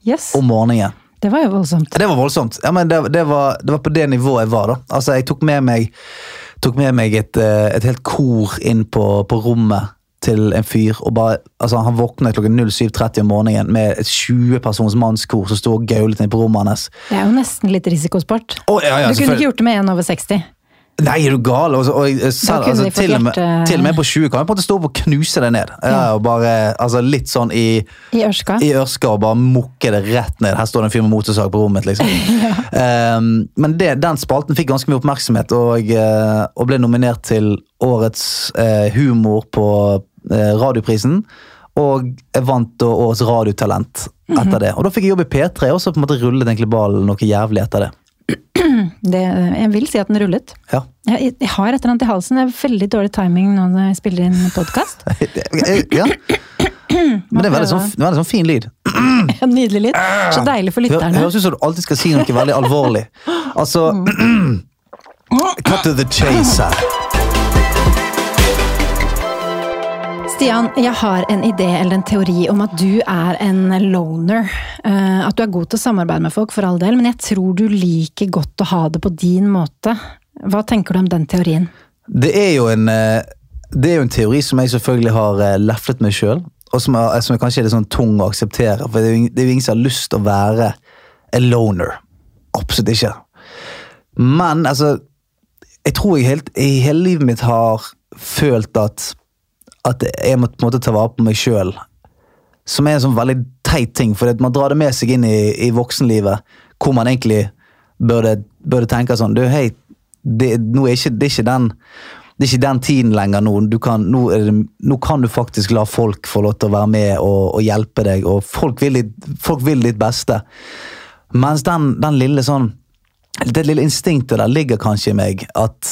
Yes, om morgenen. det var jo voldsomt. Det var voldsomt. Ja, men det, det, var, det var på det nivået jeg var. da. Altså, Jeg tok med meg, tok med meg et, eh, et helt kor inn på, på rommet til en fyr. og bare, altså Han våknet klokken 07.30 om morgenen med et 20 persons mannskor som sto og gaulet inne på rommet hans. Det er jo nesten litt risikosport. Oh, ja, ja, du kunne ikke gjort det med en over 60. Nei, er du gal? Og, og, og, selv, altså, til, og med, til og med på 20 kan jeg på en måte stå opp og knuse det ned. Ja, og bare, altså Litt sånn i, I Ørska. i ørska og bare mukke det rett ned. Her står det en fyr med motorsag på rommet. liksom. um, men det, den spalten fikk ganske mye oppmerksomhet og, eh, og ble nominert til årets uh, humor på uh, radioprisen. Og jeg vant da årets radiotalent etter det. Og da fikk jeg jobb i P3, og så på en måte rullet egentlig ballen noe jævlig etter det. Det, jeg vil si at den rullet. Ja. Jeg, jeg har et eller annet i halsen. Det er veldig dårlig timing når jeg spiller inn podkast. ja. Men det er veldig sånn, veldig sånn fin lyd. Nydelig lyd. Så deilig for lytterne. lytterne. Høres ut som du alltid skal si noe veldig alvorlig. Altså Cut to the chase her. Stian, jeg har en idé eller en teori om at du er en loner. Eh, At du er god til å samarbeide med folk, for all del, men jeg tror du liker godt å ha det på din måte. Hva tenker du om den teorien? Det er jo en, eh, er jo en teori som jeg selvfølgelig har eh, leflet med sjøl, og som, er, som er kanskje er litt sånn tung å akseptere. For det er, jo det er jo ingen som har lyst til å være en loner. Absolutt ikke. Men altså Jeg tror jeg helt, i hele livet mitt har følt at at jeg må på en måte ta vare på meg sjøl. Som er en sånn veldig teit ting, for man drar det med seg inn i, i voksenlivet. Hvor man egentlig burde, burde tenke sånn Du, hei, det, nå er ikke, det, er ikke den, det er ikke den tiden lenger nå. Kan, nå, det, nå kan du faktisk la folk få lov til å være med og, og hjelpe deg, og folk vil, ditt, folk vil ditt beste. Mens den, den lille sånn Det lille instinktet der ligger kanskje i meg at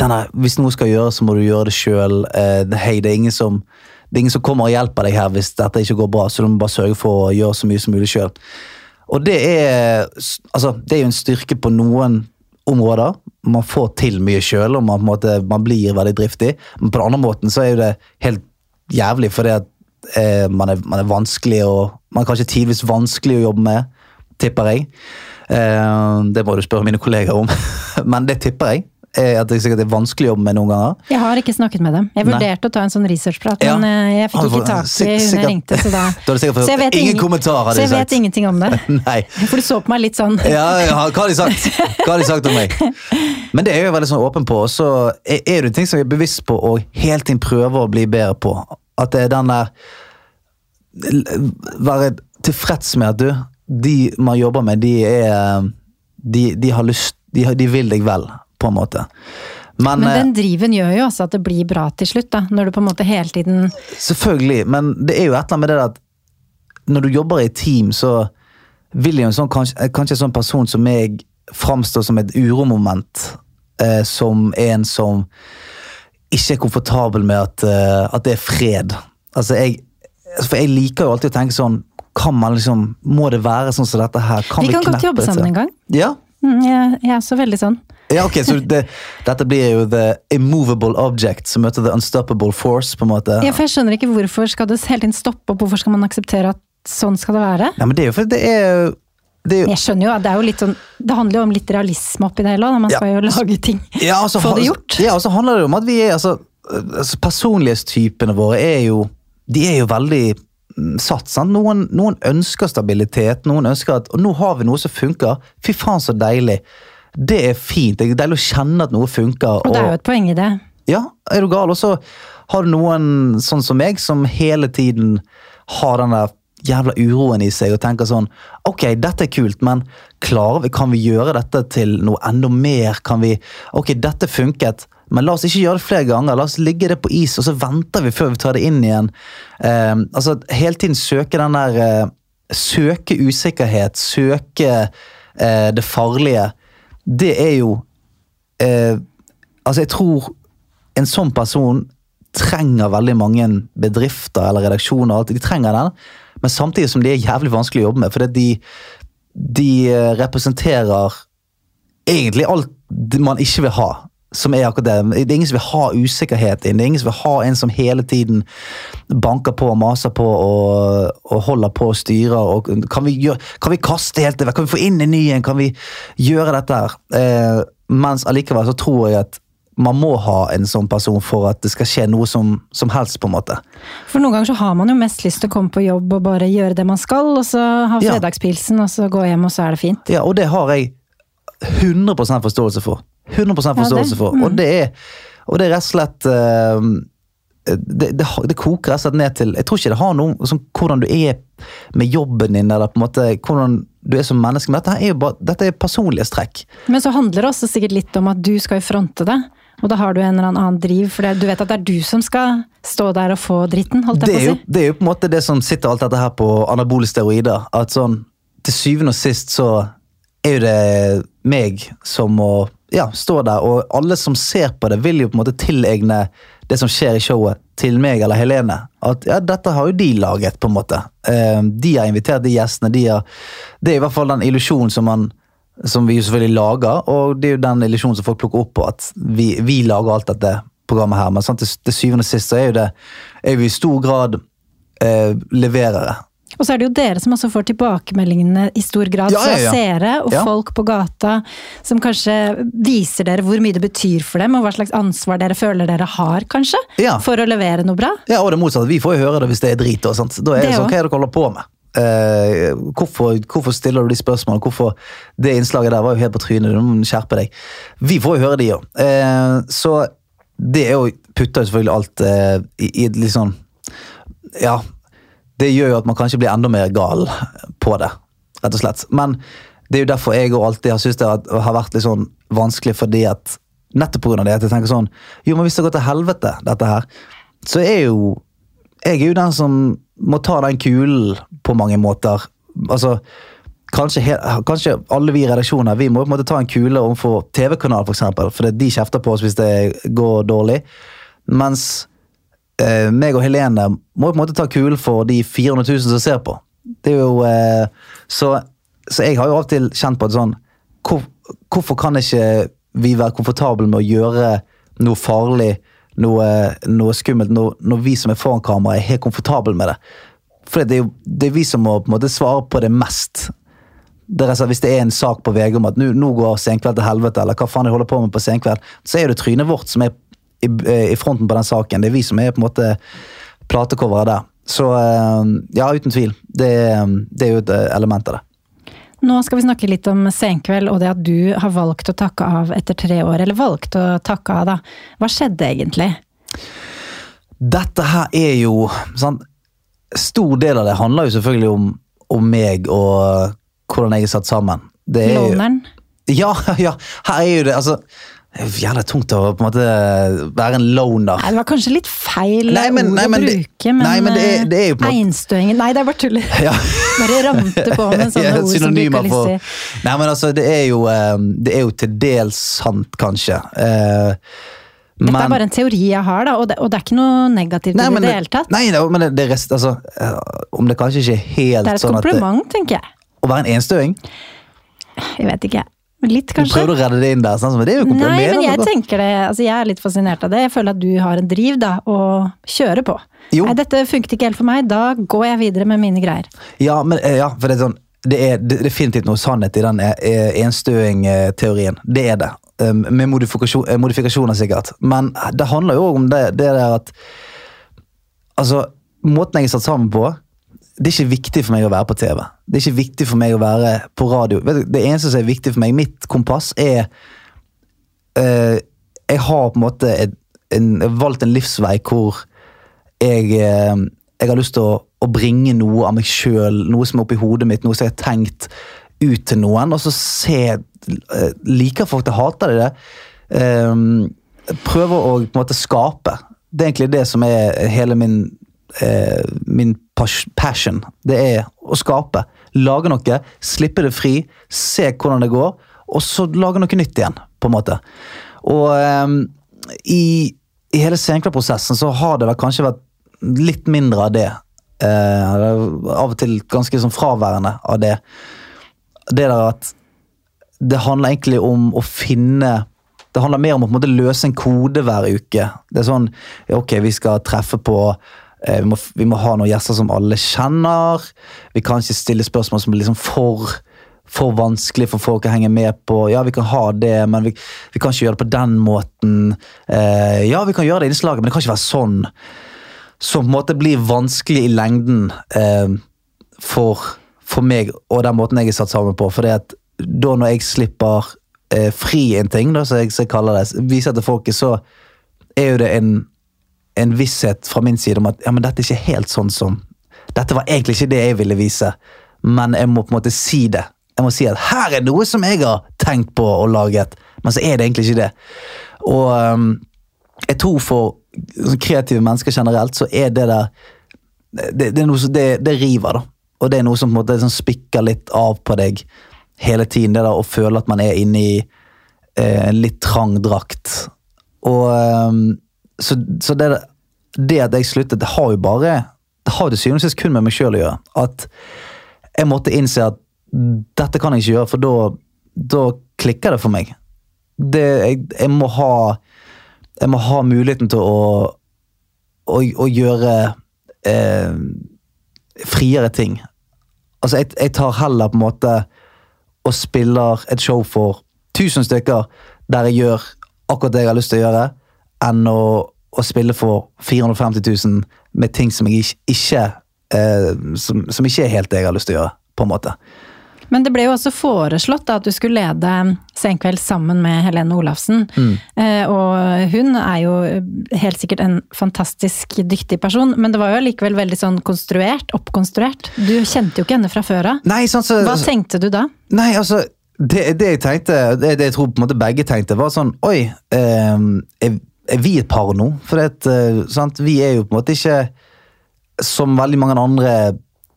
denne, hvis noe skal gjøres, så må du gjøre det sjøl. hei, det er ingen som det er ingen som kommer og hjelper deg her hvis dette ikke går bra, så du må bare sørge for å gjøre så mye som mulig sjøl. Og det er, altså, det er jo en styrke på noen områder. Man får til mye sjøl, og man, måte, man blir veldig driftig. Men på den andre måten så er det helt jævlig, fordi at eh, man, er, man er vanskelig å Man er kanskje tidvis vanskelig å jobbe med, tipper jeg. Eh, det må du spørre mine kolleger om, men det tipper jeg. Eh, At det sikkert er vanskelig å jobbe med noen ganger. Jeg har ikke snakket med dem. Jeg Nei. vurderte å ta en sånn researchprat, Ja. men eh, jeg fikk ikke tak i hun jeg ringte, så da Da Så jeg vet ingen ingen- kommentar, hadde Så jeg vet sagt. ingenting om det. Nei. For du så på meg litt sånn Ja, ja, hva har de sagt? Hva har de sagt om meg? Men det er jeg veldig sånn åpen på. Og så er det ting som jeg er bevisst på og hele tiden prøver å bli bedre på. At det er den der Være tilfreds med at du, de man jobber med, de er De, de har lyst de, de vil deg vel, på en måte. Men, Men eh, den driven gjør jo også at det blir bra til slutt, da. Når du på en måte hele tiden Selvfølgelig, men det er jo et eller annet med det at når du jobber i team, så vil jo en sånn, kanskje, kanskje en sånn person som meg framstå som et uromoment. Eh, som en som ikke er komfortabel med at, eh, at det er fred. Altså, jeg, for jeg liker jo alltid å tenke sånn kan man liksom Må det være sånn som dette her? Kan Vi kan godt jobbe sammen en gang. Ja, Mm, jeg, jeg er så veldig sånn. ja ok, så det, dette blir jo the immovable object som møter the unstoppable force, på en måte. Ja, for jeg skjønner ikke hvorfor skal det hele tiden stoppe opp, hvorfor skal man akseptere at sånn skal det være? Nei, men det er jo for det er det er jo Jeg skjønner jo at det er jo litt sånn Det handler jo om litt realisme oppi det hele òg, når man Ja. skal jo lage ting. Ja, altså, Få det gjort. Ja, og så handler det om at vi er altså, altså Personlighetstypene våre er jo De er jo veldig satt. sant? Noen, noen ønsker stabilitet, noen ønsker at Og nå har vi noe som funker. Fy faen, så deilig. Det er fint. Det er deilig å kjenne at noe funker. Og det er jo et poeng i det. Ja, er du gal? Og så har du noen sånn som meg, som hele tiden har den der jævla uroen i seg og tenker sånn Ok, dette er kult, men klarer vi, kan vi gjøre dette til noe enda mer? Kan vi Ok, dette funket, men la oss ikke gjøre det flere ganger. La oss ligge det på is, og så venter vi før vi tar det inn igjen. Eh, altså, hele tiden søke den der eh, Søke usikkerhet, søke eh, det farlige. Det er jo eh, Altså, jeg tror en sånn person trenger veldig mange bedrifter eller redaksjoner. og alt, De trenger den, men samtidig som de er jævlig vanskelig å jobbe med. For de, de representerer egentlig alt man ikke vil ha. Som er akkurat det. Det er ingen som vil ha usikkerhet inn. Det er ingen som vil ha en som hele tiden banker på og maser på og, og holder på og styrer. Og kan, vi gjøre, kan vi kaste helt det vekk? Kan vi få inn en ny en? Kan vi gjøre dette her? Eh, mens allikevel så tror jeg at man må ha en sånn person for at det skal skje noe som, som helst, på en måte. For noen ganger så har man jo mest lyst til å komme på jobb og bare gjøre det man skal, og så ha Ja. fredagspilsen, og så gå hjem, og så er det fint. Ja, og det har jeg 100% forståelse for. 100 forståelse for. Og det er, og det er rett og slett eh, det, det, det koker rett og slett ned til Jeg tror ikke det har noe sånn hvordan du er med jobben din, eller på en måte hvordan du er som menneske. Men dette er jo bare, dette er personlighetstrekk. Men så handler det også sikkert litt om at du skal jo fronte det. Og da har du en eller annen driv, for det, du vet at det er du som skal stå der og få dritten, holdt jeg på jo, å si. det er jo på en måte det som sitter alt dette her på anabole steroider. At sånn, til syvende og sist så er jo det meg som må ja, står der, og alle som ser på det, vil jo på en måte tilegne det som skjer i showet, til meg eller Helene. At ja, dette har jo de laget, på en måte. Eh, de har invitert de gjestene. De har, det er i hvert fall den illusjonen som som vi selvfølgelig lager, og det er jo den illusjonen som folk plukker opp på, at vi, vi lager alt dette programmet her. Men sant, til, til syvende og sist så er jo det er vi i stor grad eh, leverere. Og så er det jo dere som også får tilbakemeldingene i stor grad Ja, ja, ja, ja. seere og folk på gata, som kanskje viser dere hvor mye det betyr for dem, og hva slags ansvar dere føler dere har, kanskje, for å levere noe bra. Ja, og det motsatte. Vi får jo høre det hvis det er drit. Og sånt. Da er det, Det sånn, hva er det dere holder på med? Uh, hvorfor, hvorfor stiller du de spørsmålene? Hvorfor Det innslaget der var jo helt på trynet. Du må skjerpe deg. Vi får jo høre de òg. Uh, så det er jo putter jo selvfølgelig alt uh, i, i litt sånn Ja. Det gjør jo at man kanskje blir enda mer gal på det, rett og slett. Men det er jo derfor jeg alltid har syntes det har- vært litt sånn vanskelig, fordi at Nettopp av det at jeg tenker sånn Jo, men hvis det går til helvete, dette her, så er jo jeg er jo den som må ta den kulen på mange måter. Altså, kanskje, kanskje alle vi i redaksjonen vi må på en måte ta en kule overfor TV-kanal, for eksempel, fordi de kjefter på oss hvis det går dårlig. Mens eh, meg og Helene må på en måte ta kulen for de 400 000 som ser på. Det er jo eh, så, så jeg har jo av og til kjent på at sånn hvor, Hvorfor kan ikke vi være komfortable med å gjøre noe farlig, noe, noe skummelt, når, når vi som er foran kamera, er helt komfortable med det? For det er jo det er vi som må på en måte svare på det mest. Det er, hvis det er en sak på VG om at nå, nå går Senkveld til helvete, eller hva faen jeg holder på med på Senkveld, så er det trynet vårt som er i, i fronten på den saken. Det er vi som er på en måte platecoveret der. Så eh, ja, uten tvil. Det, er- det er jo et eh, element av det. Nå skal vi snakke litt om Senkveld og det at du har valgt å takke av etter tre år. Eller valgt å takke av, da. Hva skjedde egentlig? Dette her er jo sant? Stor del av det handler jo selvfølgelig om, om meg og hvordan jeg er satt sammen. Det er jo, ja, ja, her er jo det altså Er jævla tungt å på en måte være en loner. Nei, det var kanskje litt feil Nei, men- ord nei, men å bruke, men, nei, men det er- det er jo på Einstøingen Nei, det er bare tuller. Ja. Bare ramte på med sånne Ja, ord som du ikke har lyst til. Nei, men altså, det er jo, eh, det er jo til dels sant, kanskje. Eh, Dette Men- er bare en teori jeg har, da, og det, og det er ikke noe negativt Nei, i det hele tatt. nei, men det, det rest, altså, eh, Om det kanskje ikke er helt sånn at Det er et sånn kompliment, tenker jeg. Å være en enstøing Jeg vet ikke. Litt, kanskje. Du prøver prøvde å redde det inn der, sånn, men det er jo Nei, men jeg tenker det, altså jeg er litt fascinert av det. Jeg føler at du har en driv da, å kjøre på. Jo. Nei, dette funket ikke helt for meg, da går jeg videre med mine greier. Ja, men, eh, ja, for det er sånn Det er definitivt noe sannhet i den eh, enstøing-teorien. Det er det. Um, Med modifikasjon, eh, modifikasjoner, sikkert. Men det handler jo om det, det der at Altså, måten jeg er satt sammen på Det er ikke viktig for meg å være på TV. Det er ikke viktig for meg å være på radio. Det eneste som er viktig for meg, mitt kompass, er uh, Jeg har på en måte et, en, valgt en livsvei hvor jeg, uh, jeg har lyst til å, å bringe noe av meg sjøl, noe som er oppi hodet mitt, noe som jeg har tenkt ut til noen, og så se uh, Liker folk det, hater de det? Uh, prøver å på en måte skape. Det er egentlig det som er hele min, eh, min pas- passion. Det er å skape. Lage noe, slippe det fri, se hvordan det går, og så lage noe nytt igjen, på en måte. Og eh, i, i hele Senkveld-prosessen så har det vel kanskje vært litt mindre av det. Eh, av og til ganske sånn fraværende av det. Det der at det handler egentlig om å finne det handler mer om å på en måte løse en kode hver uke. Det er sånn Ok, vi skal treffe på vi, må, vi må ha noen gjester som alle kjenner. Vi kan ikke stille spørsmål som blir liksom for, for vanskelig for folk å henge med på. Ja, vi kan ha det, men vi, vi kan ikke gjøre det på den måten. Eh, ja, vi kan gjøre det innslaget, men det kan ikke være sånn. Som på en måte blir vanskelig i lengden eh, for, for meg og den måten jeg er satt sammen på. For at da når jeg slipper eh, fri en ting, da, som jeg, jeg kaller det, viser til folket, så er jo det en, en visshet fra min side om at ja, men dette er ikke helt sånn som Dette var egentlig ikke det jeg ville vise, men jeg må på en måte si det. Jeg må si at her er noe som jeg har tenkt på og laget, men så er det egentlig ikke det. Og um, jeg tror for sånn kreative mennesker generelt, så er det der Det, det, er noe som, det, det river, da. Og det er noe som på en måte sånn spikker litt av på deg hele tiden. Det der å føle at man er inne i eh, litt trang drakt. Og ehm, Så, så det, det at jeg sluttet, det har jo bare Det har til syvende og sist kun med meg sjøl å gjøre. At jeg måtte innse at dette kan jeg ikke gjøre, for da, da klikker det for meg. Det, jeg, jeg må ha Jeg må ha muligheten til å, å, å gjøre eh, friere ting. Altså, jeg, jeg tar heller på en måte og spiller et show for 1000 stykker der jeg gjør akkurat det jeg har lyst til å gjøre, enn å, å spille for 450 000 med ting som, jeg ikke, ikke eh, som, som ikke er helt det jeg har lyst til å gjøre, på en måte. Men det ble jo også foreslått da, at du skulle lede Senkveld sammen med Helene Olafsen. Mm. Eh, og hun er jo helt sikkert en fantastisk dyktig person, men det var jo allikevel veldig sånn konstruert, oppkonstruert. Du kjente jo ikke henne fra før av. Sånn så, Hva tenkte du da? Nei, altså det, det jeg tenkte, det, det jeg tror på en måte begge tenkte, var sånn Oi, eh, er, er vi et par nå? For det, eh, sant? vi er jo på en måte ikke som veldig mange andre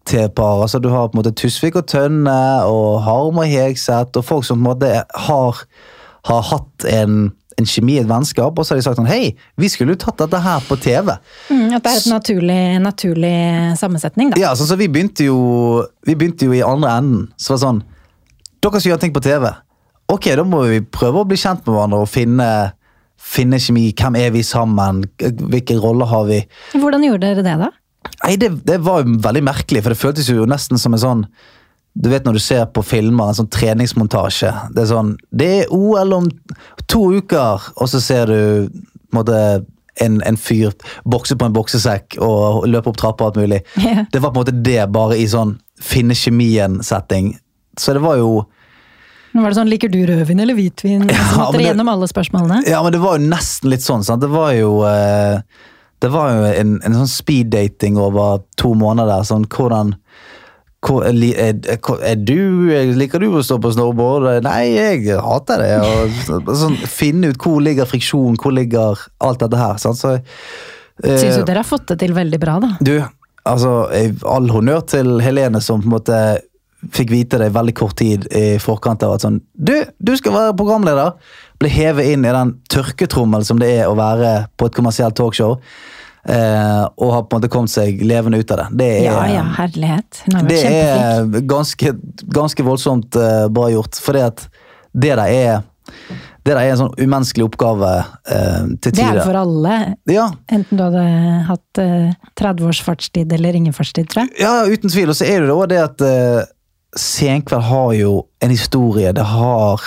T-par. Altså, du har på en måte Tusvik og Tønne og Harm og Hegseth og folk som på en måte har, har hatt en, en kjemi, et vennskap, og så har de sagt sånn Hei, vi skulle jo tatt dette her på TV. Mm, at det er et naturlig, en naturlig sammensetning, da. Ja, så, så vi begynte jo Vi begynte jo i andre enden. Så var det sånn Dere skal gjøre ting på TV. Ok, da må vi prøve å bli kjent med hverandre og finne, finne kjemi. Hvem er vi sammen? Hvilke roller har vi? Hvordan gjorde dere det, da? Nei, det, det var jo veldig merkelig, for det føltes jo nesten som en sånn Du vet når du ser på filmer, en sånn treningsmontasje. Det er sånn Det er OL om to uker, og så ser du på en måte en, en fyr bokse på en boksesekk og løpe opp trapper og alt mulig. Yeah. Det var på en måte det, bare i sånn finne kjemien-setting. Så det var jo var det sånn, Liker du rødvin eller hvitvin? Ja, så måtte dere det- gjennom alle spørsmålene. Ja, men det var jo nesten litt sånn. Sant? Det var jo eh, Det var jo en, en sånn speed-dating over to måneder. Sånn, hvordan er, er, du Liker du å stå på snowboard? Nei, jeg hater det. Og, sånn, finne ut hvor ligger friksjon, hvor ligger alt dette her. Sant? Så, eh, Syns jo dere har fått det til veldig bra, da. du, altså, all honnør til Helene som på en måte fikk vite det veldig kort tid i forkant av at sånn Du, du skal være programleder! Ble hevet inn i den tørketrommel som det er å være på et kommersielt talkshow. Eh, og har på en måte kommet seg levende ut av det. Det er, Ja ja, herlighet. Det er ganske, ganske voldsomt eh, bra gjort. For at det der er det der er en sånn umenneskelig oppgave eh, til Det er det for alle. Ja, Enten du hadde hatt eh, 30 års fartstid eller ingen fartstid, tror jeg. Ja, uten tvil. Og så er det jo det at uh, Senkveld har jo en historie. Det har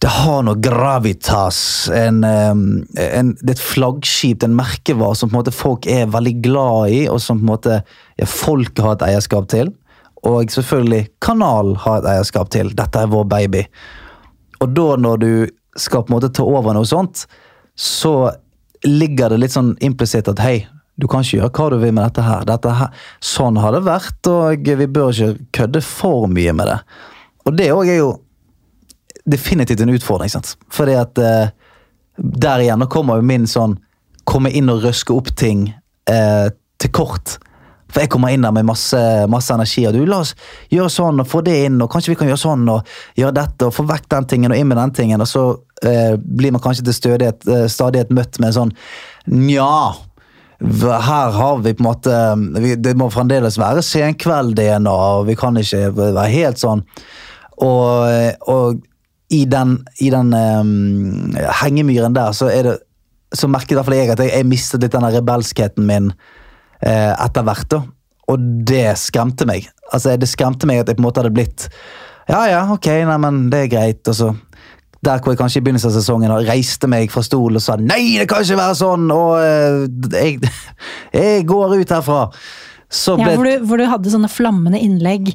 det har noe gravitas. En, en, det er et flaggskip, en merkevare som en folk er veldig glad i, og som måte ja, folk har et eierskap til. Og selvfølgelig kanal har et eierskap til. Dette er vår baby. Og da når du skal på en måte ta over noe sånt, så ligger det litt sånn implisitt at hei, du kan ikke gjøre hva du vil med dette her. Dette her. Sånn har det vært, og vi bør ikke kødde for mye med det. Og det òg er jo definitivt en utfordring, sant. Fordi at eh, der igjen, nå kommer jo min sånn komme inn og røske opp ting eh, til kort. For jeg kommer inn der med masse, masse energi. og du La oss gjøre sånn og få det inn, og kanskje vi kan gjøre sånn og gjøre dette. og Få vekk den tingen og inn med den tingen. Og så eh, blir man kanskje til stødighet, eh, stadighet møtt med en sånn Nja, her har vi på en måte Det må fremdeles være senkveld-DNA, og vi kan ikke være helt sånn. Og, og i den, i den um, hengemyren der, så er det så merket jeg at jeg, jeg mistet litt den rebelskheten min eh, etter hvert. da. Og det skremte meg. Altså, Det skremte meg at jeg på en måte hadde blitt Ja, ja, ok, nei, men det er greit. Og så der hvor jeg kanskje i begynnelsen av sesongen reiste meg fra stolen og sa nei, det kan ikke være sånn, og eh, jeg, jeg går ut herfra. Så Ja, hvor, du, hvor du hadde sånne flammende innlegg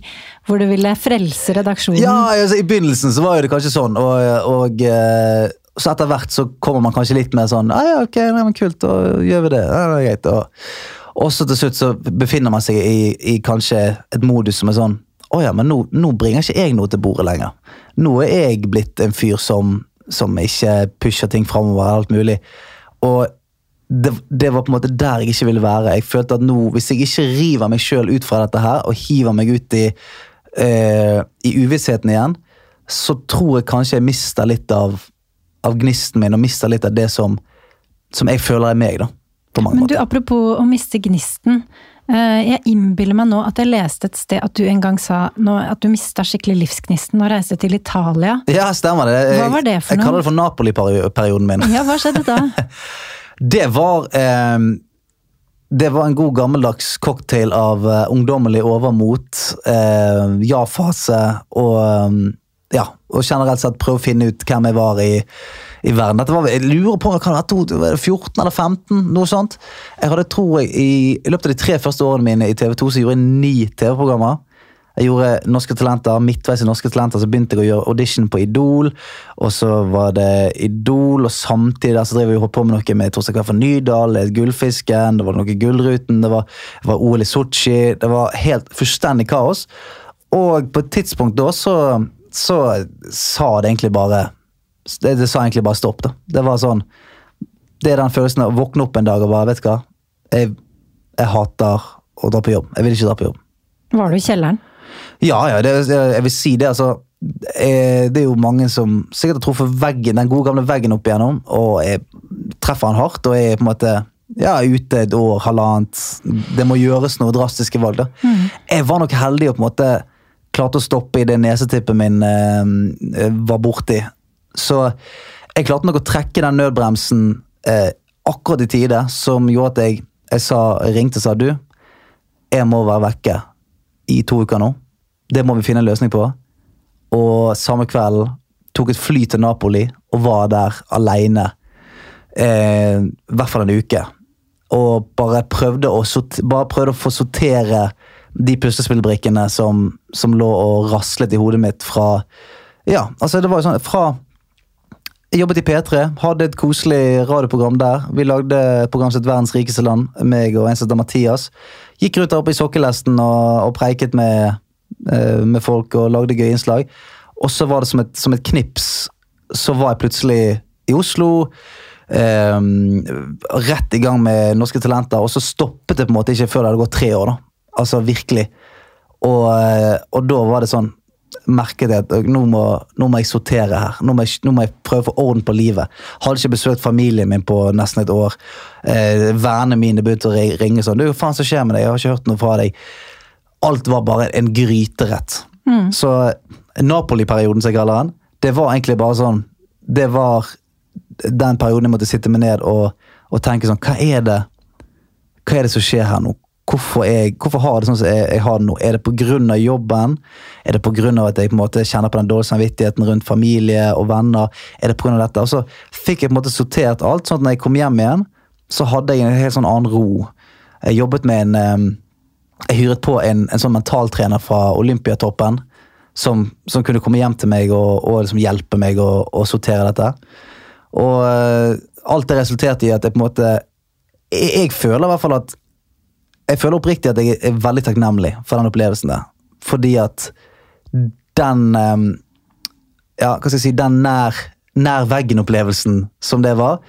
hvor du ville frelse redaksjonen. Ja, altså, I begynnelsen så var det kanskje sånn, og, og eh, så etter hvert så kommer man kanskje litt mer sånn ah, ja, ok, nei, men kult, da gjør vi det. Ja, det er greit. Og, og så til slutt så befinner man seg i, i kanskje et modus som er sånn å ja, men nå, nå bringer ikke jeg noe til bordet lenger. Nå er jeg blitt en fyr som, som ikke pusher ting framover. Alt mulig. Og det, det var på en måte der jeg ikke ville være. Jeg følte at nå, Hvis jeg ikke river meg sjøl ut fra dette her og hiver meg ut i, eh, i uvissheten igjen, så tror jeg kanskje jeg mister litt av, av gnisten min og mister litt av det som, som jeg føler er meg. da, Men du, måter. apropos å miste gnisten. Eh, Jeg innbiller meg nå at jeg leste et sted at du en gang sa at du mista skikkelig livsgnisten og reiste til Italia. Ja, stemmer det. Jeg, Hva var det for noe? jeg kaller det for Napoli-perioden min. Ja, hva skjedde da? Det var eh, Det var en god gammeldags cocktail av uh, ungdommelig overmot, uh, ja-fase og um, ja, og generelt sett prøve å finne ut hvem jeg var i, i verden. Var, jeg lurer på, om det vært 14 eller 15? Noe sånt. Jeg hadde, tror jeg, i, løpet av de tre første årene mine i TV 2 så gjorde jeg ni TV-programmer. Jeg gjorde Norske Talenter, midtveis i Norske Talenter så begynte jeg å gjøre audition på Idol. Og så var det Idol, og samtidig så drev og holdt på med noe med Torstein Kaffe Nydal, Gullfisken, det var noe Gullruten, det var, det var OL i Sotsji. Det var helt fullstendig kaos. Og på et tidspunkt da så, så sa det egentlig bare det, det sa egentlig bare stopp, da. Det var sånn Det er den følelsen av å våkne opp en dag og bare Vet du hva? Jeg, jeg hater å dra på jobb. Jeg vil ikke dra på jobb. Var du i kjelleren? Ja, ja, det, jeg vil si det. altså eh, Det er jo mange som sikkert har truffet veggen, den gode gamle veggen opp igjennom, og jeg treffer han hardt og er på en måte ja, ute et år, halvannet. Det må gjøres noe drastiske valg. da. Jeg var nok heldig og på en måte klarte å stoppe i det nesetippet min eh, var borti. Så jeg klarte nok å trekke den nødbremsen eh, akkurat i tide, som gjorde at jeg, jeg sa, ringte og sa du, jeg må være vekke i to uker nå. Det må vi finne en løsning på. Og samme kveld tok et fly til Napoli og var der aleine. Eh, I hvert fall en uke. Og bare prøvde å, bare prøvde å få sortere de puslespillbrikkene som, som lå og raslet i hodet mitt fra Ja, altså det var jo sånn fra jobbet i P3, hadde et koselig radioprogram der. Vi lagde program som het Verdens rikeste land, meg og en som heter Mathias. Gikk rundt der oppe i sokkelesten og, og preiket med, eh, med folk og lagde gøye innslag. Og så var det som et, som et knips, så var jeg plutselig i Oslo. eh, rett i gang med Norske Talenter, og så stoppet det på en måte ikke før det hadde gått tre år. da. Altså virkelig. Og, eh, og da var det sånn merket jeg at nå må, nå må jeg sortere her. Nå må jeg, nå må jeg prøve å få orden på livet. Hadde ikke besøkt familien min på nesten et år. Eh, Vennene mine begynte å ringe sånn. Du, faen som skjer med deg? Jeg har ikke hørt noe fra deg. Alt var bare en gryterett. Så Napoli-perioden, som jeg kaller den, det var egentlig bare sånn Det var den perioden jeg måtte sitte meg ned og, og tenke sånn Hva er det hva er det som skjer her nå? Hvorfor, jeg, hvorfor har jeg det sånn som jeg, jeg har det nå? Er det pga. jobben? Er det pga. at jeg på en måte kjenner på den dårlige samvittigheten rundt familie og venner? Er det på grunn av dette? Og så fikk jeg på en måte sortert alt, sånn at når jeg kom hjem igjen, så hadde jeg en helt sånn annen ro. Jeg jobbet med en Jeg hyret på en, en sånn mentaltrener fra Olympiatoppen som, som kunne komme hjem til meg og, og liksom hjelpe meg å, å sortere dette. Og eh, alt det resulterte i at jeg på en måte jeg, jeg føler i hvert fall at Jeg føler oppriktig at jeg er veldig takknemlig for den opplevelsen der. Fordi at den eh, Ja, hva skal jeg si Den nær, nær veggen-opplevelsen som det var,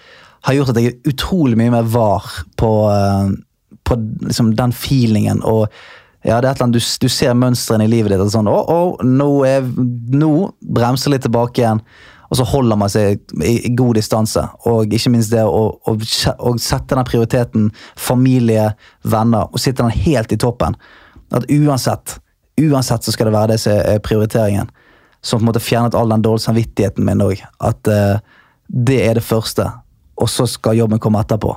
har gjort at jeg er utrolig mye mer var på, eh, på liksom den feelingen. og ja, det er et eller annet, du, du ser mønstrene i livet ditt. sånn, oh, oh, nå, er, nå bremser litt tilbake igjen. Og så holder man seg i, god distanse. Og ikke minst det å, å, å sette den prioriteten familie, venner, og sitte den helt i toppen. At uansett, uansett så skal det være det som er prioriteringen. Som på en måte fjernet all den dårlige samvittigheten min òg. At uh, det er det første, og så skal jobben komme etterpå.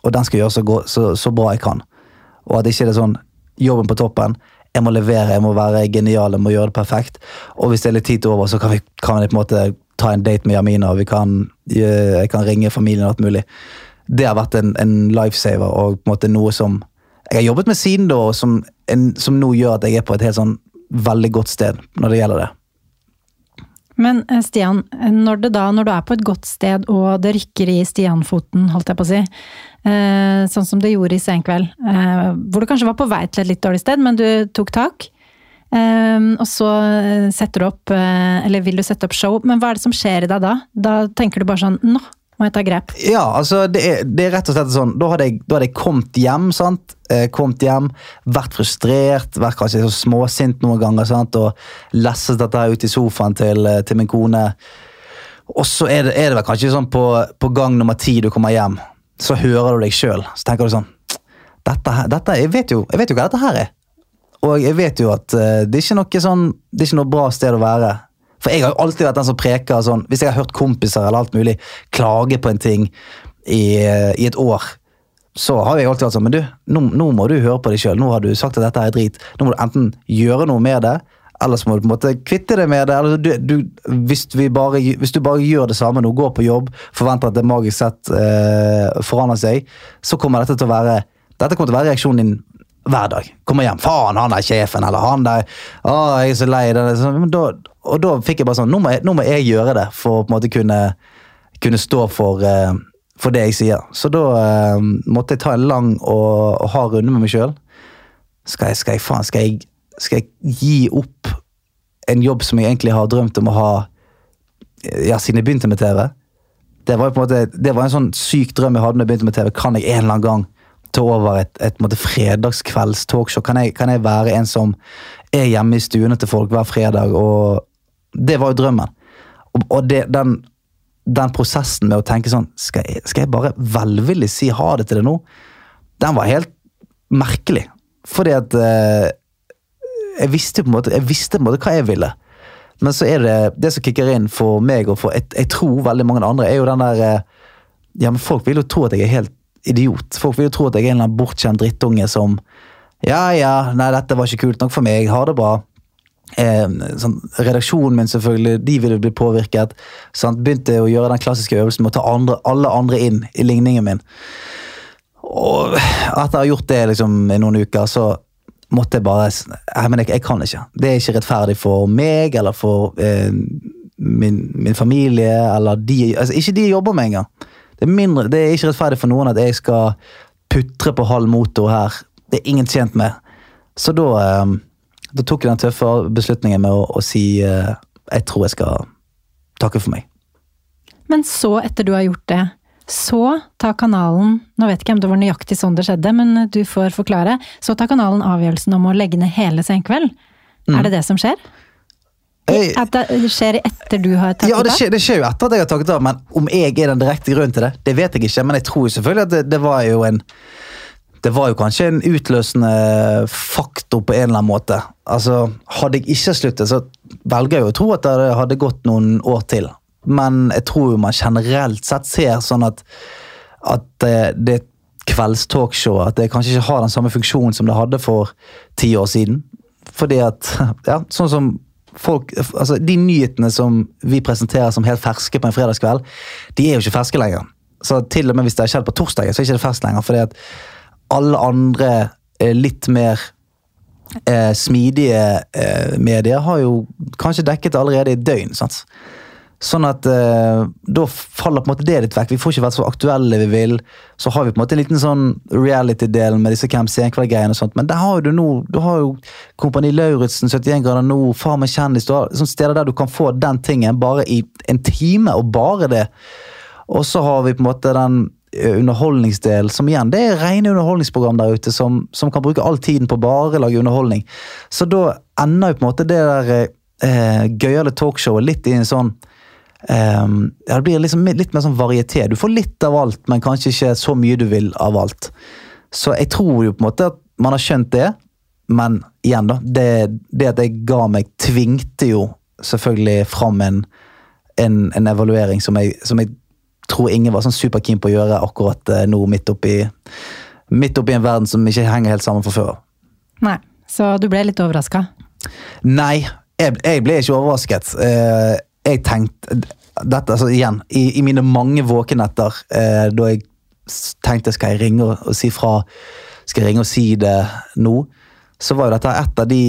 Og den skal gjøre så, så, så bra jeg kan. Og at ikke det er sånn jobben på toppen. Jeg må levere, jeg må være genial, jeg må gjøre det perfekt. Og hvis det er litt tid til over, så kan vi, kan vi på en måte ta en date med Jamina, og kan, eh, jeg kan ringe familien og alt mulig. Det har vært en, en lifesaver og på en måte noe som jeg har jobbet med siden da, og som, en, som nå gjør at jeg er på et helt sånn veldig godt sted når det gjelder det. Men eh, Stian, når, det da, når du er på et godt sted og det rykker i Stian-foten, holdt jeg på å si, eh, sånn som det gjorde i Senkveld, eh, hvor du kanskje var på vei til et litt dårlig sted, men du tok tak, eh, og så setter du opp, eh, eller vil du sette opp show, men hva er det som skjer i deg da? Da tenker du bare sånn, nå må jeg ta grep. Ja, altså det er, det er rett og slett sånn. Da hadde jeg, da hadde jeg kommet hjem, sant? Eh, kommet hjem, vært frustrert, vært kanskje så småsint noen ganger, sant? og lesset dette her ut i sofaen til, eh, til min kone. Og så er det, er det vel kanskje sånn på, på gang nummer ti du kommer hjem, så hører du deg sjøl. Så tenker du sånn dette, her- dette, jeg, vet jo, jeg vet jo hva dette her er. Og jeg vet jo at uh, det er ikke sånn, det er ikke noe bra sted å være. For jeg har jo alltid vært den som preker sånn, hvis jeg har hørt kompiser eller alt mulig klage på en ting i, eh, i et år, så har jeg alltid vært sånn, men du, nå, nå må du høre på deg sjøl. Nå har du sagt at dette er drit. Nå må du enten gjøre noe med det, eller så må du på en måte kvitte deg med det. eller du, du, hvis, vi bare, hvis du bare gjør det samme nå, går på jobb, forventer at det magisk sett eh, forandrer seg, så kommer dette til å være dette kommer til å være reaksjonen din hver dag. Kommer hjem, faen, han er sjefen, eller han der Å, jeg er så lei. Det, da, og da fikk jeg bare sånn nå må jeg, nå må jeg gjøre det for å på en måte kunne, kunne stå for, eh, for det jeg sier. Så da uh, måtte jeg ta en lang og, og hard runde med meg sjøl. Skal skal jeg, faen, skal jeg, skal jeg gi opp en jobb som jeg egentlig har drømt om å ha ja, siden jeg begynte med TV? Det var, jo på en måte, det var en sånn syk drøm jeg hadde da jeg begynte med TV. Kan jeg en eller annen gang ta over et, et måte, fredagskvelds talkshow? Kan jeg, kan jeg være en som er hjemme i stuene til folk hver fredag? Og det var jo drømmen. Og, og det, den, den prosessen med å tenke sånn Skal jeg, skal jeg bare velvillig si ha det til det nå? Den var helt merkelig. Fordi at eh, jeg visste på en måte, jeg visste på en måte hva jeg ville. Men så er det det som kicker inn for meg og for jeg, jeg tror veldig mange andre, er jo den der eh, Ja, men folk vil jo tro at jeg er helt idiot. Folk vil jo tro at jeg er en eller annen bortskjemt drittunge som Ja, ja, nei, dette var ikke kult nok for meg. Ha det bra. Eh, sånn, redaksjonen min selvfølgelig, de ville bli påvirket. Sant? Begynte å gjøre den klassiske øvelsen med å ta andre, alle andre inn i ligningen min. Og etter å ha gjort det liksom, i noen uker, så måtte jeg bare jeg, jeg, jeg kan ikke. Det er ikke rettferdig for meg eller for eh, min, min familie eller de altså, Ikke de jeg jobber med engang. Det er, mindre, det er ikke rettferdig for noen at jeg skal putre på halv motor her. Det er ingen tjent med. Så da, eh, da tok jeg den tøffe beslutningen med å, å si eh, jeg tror jeg skal takke for meg. Men så, etter du har gjort det, Så tar kanalen, nå vet ikke om det var nøyaktig sånn det skjedde, men du får forklare. Så tar kanalen avgjørelsen om å legge ned hele Senkveld. Mm. Er det det som skjer? Jeg- At det skjer etter du har takket Ja, det av? skjer, det skjer jo etter at jeg har takket av, men om jeg er den direkte grunnen til det, det vet jeg ikke. Men jeg tror jo selvfølgelig at det, det var jo en Det var jo kanskje en utløsende faktor på en eller annen måte. Altså, Hadde jeg ikke sluttet, så velger jeg jo å tro at det hadde gått noen år til. Men jeg tror jo man generelt sett ser sånn at, at eh, det kveldstalkshowet at det kanskje ikke har den samme funksjonen som det hadde for ti år siden. Fordi at, ja, sånn som folk, altså De nyhetene som vi presenterer som helt ferske på en fredagskveld, de er jo ikke ferske lenger. Så til og med hvis det har skjedd på torsdagen, så er det ikke ferskt lenger. fordi at alle andre litt mer eh, smidige eh, medier har jo kanskje dekket det allerede i døgn. sant? Sånn at eh, da faller på en måte det litt vekk. Vi får ikke vært så aktuelle vi vil. Så har vi på en måte en liten sånn reality-del med disse Camp Senkveld-greiene og sånt. Men der har du nå du har jo Kompani Lauritzen, 71 grader nå, Far med kjendis. Du har steder der du kan få den tingen bare i en time, og bare det. Og så har vi på en måte den eh, underholdningsdelen, som igjen det er rene underholdningsprogram der ute, som, som kan bruke all tiden på bare å lage underholdning. Så da ender jo på en måte det der eh, gøyale talkshowet litt i en sånn Ehm, ja, det blir liksom litt mer sånn varieté. Du får litt av alt, men kanskje ikke så mye du vil av alt. Så jeg tror jo på en måte at man har skjønt det, men igjen, da. Det, det at jeg ga meg, tvingte jo selvfølgelig fram en, en, en evaluering som jeg, som jeg tror ingen var sånn superkeen på å gjøre akkurat eh, nå, midt oppi, midt oppi en verden som ikke henger helt sammen fra før. Nei. Så du ble litt overraska? Nei, jeg, jeg ble ikke overrasket. Eh, jeg tenkte dette, altså igjen, i, i mine mange våkenetter, eh, da jeg tenkte skal jeg ringe og, og si fra, skal jeg ringe og si det nå, så var jo dette et av de,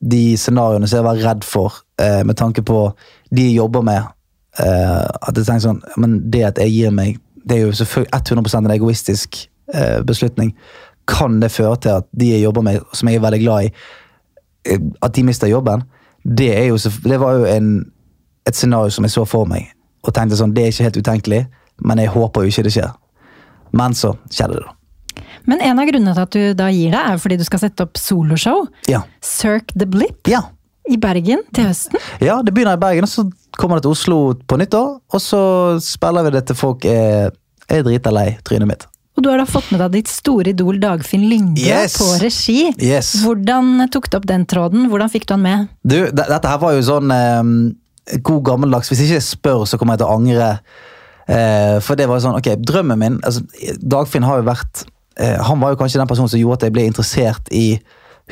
de scenarioene som jeg var redd for, eh, med tanke på de jeg jobber med. Eh, at jeg tenkte sånn, men det at jeg gir meg, det er jo selvfølgelig 100 en egoistisk eh, beslutning. Kan det føre til at de jeg jobber med, som jeg er veldig glad i, eh, at de mister jobben, det, jo, det var jo en, et scenario som jeg så for meg. Og tenkte sånn, det er ikke helt utenkelig, men jeg håper jo ikke det skjer. Men så skjedde det, da. Men en av grunnene til at du da gir deg, er fordi du skal sette opp soloshow. Ja. Cirque the Blip ja. i Bergen til høsten. Ja, det begynner i Bergen, og så kommer det til Oslo på nyttår. Og så spiller vi det til folk er, er drita lei trynet mitt. Og du har da fått med deg ditt store idol Dagfinn Lyngbø Yes! på regi. Yes. Hvordan tok du opp den tråden? Hvordan fikk du han med? Du, dette her var jo sånn eh, god gammeldags Hvis ikke jeg spør, så kommer jeg til å angre. Eh, for det var jo sånn, ok, drømmen min altså, Dagfinn har jo vært eh, Han var jo kanskje den personen som gjorde at jeg ble interessert i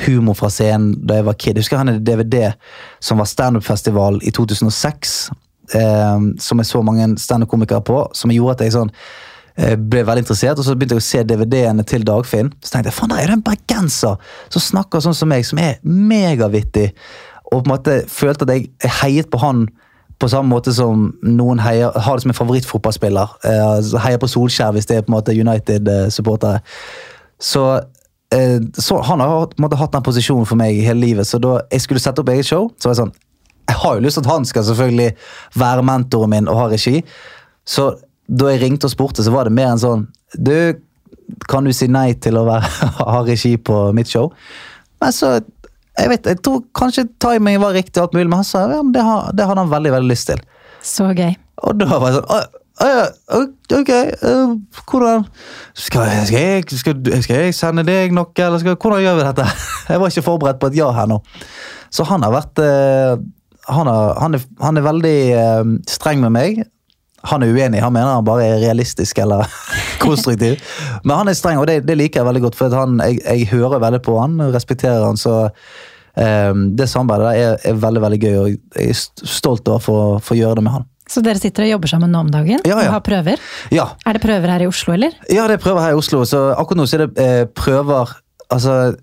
humor fra scenen da jeg var kid. Husker han hadde DVD som var standup-festival i 2006. Eh, som jeg så mange standup-komikere på. Som gjorde at jeg sånn eh, ble veldig interessert, og så begynte jeg å se DVD-ene til Dagfinn. Så tenkte jeg, faen, der er det en bergenser som snakker sånn som meg, som er megavittig. Og på en måte følte at jeg, heiet på han på samme måte som noen heier, har det som en favorittfotballspiller. Eh, altså heier på Solskjær hvis det er på en måte United-supportere. Så, eh, så han har på en måte hatt den posisjonen for meg hele livet, så da jeg skulle sette opp eget show, så var jeg sånn Jeg har jo lyst til at han skal selvfølgelig være mentoren min og ha regi. Så da jeg ringte og spurte, så var det mer en sånn Du, kan du si nei til å være, ha regi på mitt show? Men så jeg vet, jeg tror kanskje timingen var riktig, og alt mulig, men han sa ja, men det, har, det hadde han veldig veldig lyst til. Så gøy. Og da var jeg sånn «Å, å ja, ok, øh, hvordan skal jeg, skal, jeg, skal, jeg sende deg noe, eller skal, hvordan gjør vi dette? Jeg var ikke forberedt på et ja her nå. Så han har vært eh, han, har, han, er, han er veldig eh, streng med meg. Han er uenig, han mener han bare er realistisk eller konstruktiv. Men han er streng, og det, det liker jeg veldig godt, for han, jeg, jeg hører veldig på han respekterer han. så um, Det samarbeidet der er, er veldig veldig gøy, og jeg er stolt over for, for å gjøre det med han. Så dere sitter og jobber sammen nå om dagen Ja, ja. og har prøver? Ja, Er det prøver her i Oslo, eller? Ja, det er prøver her i Oslo. Så akkurat nå så er det eh, prøver Altså,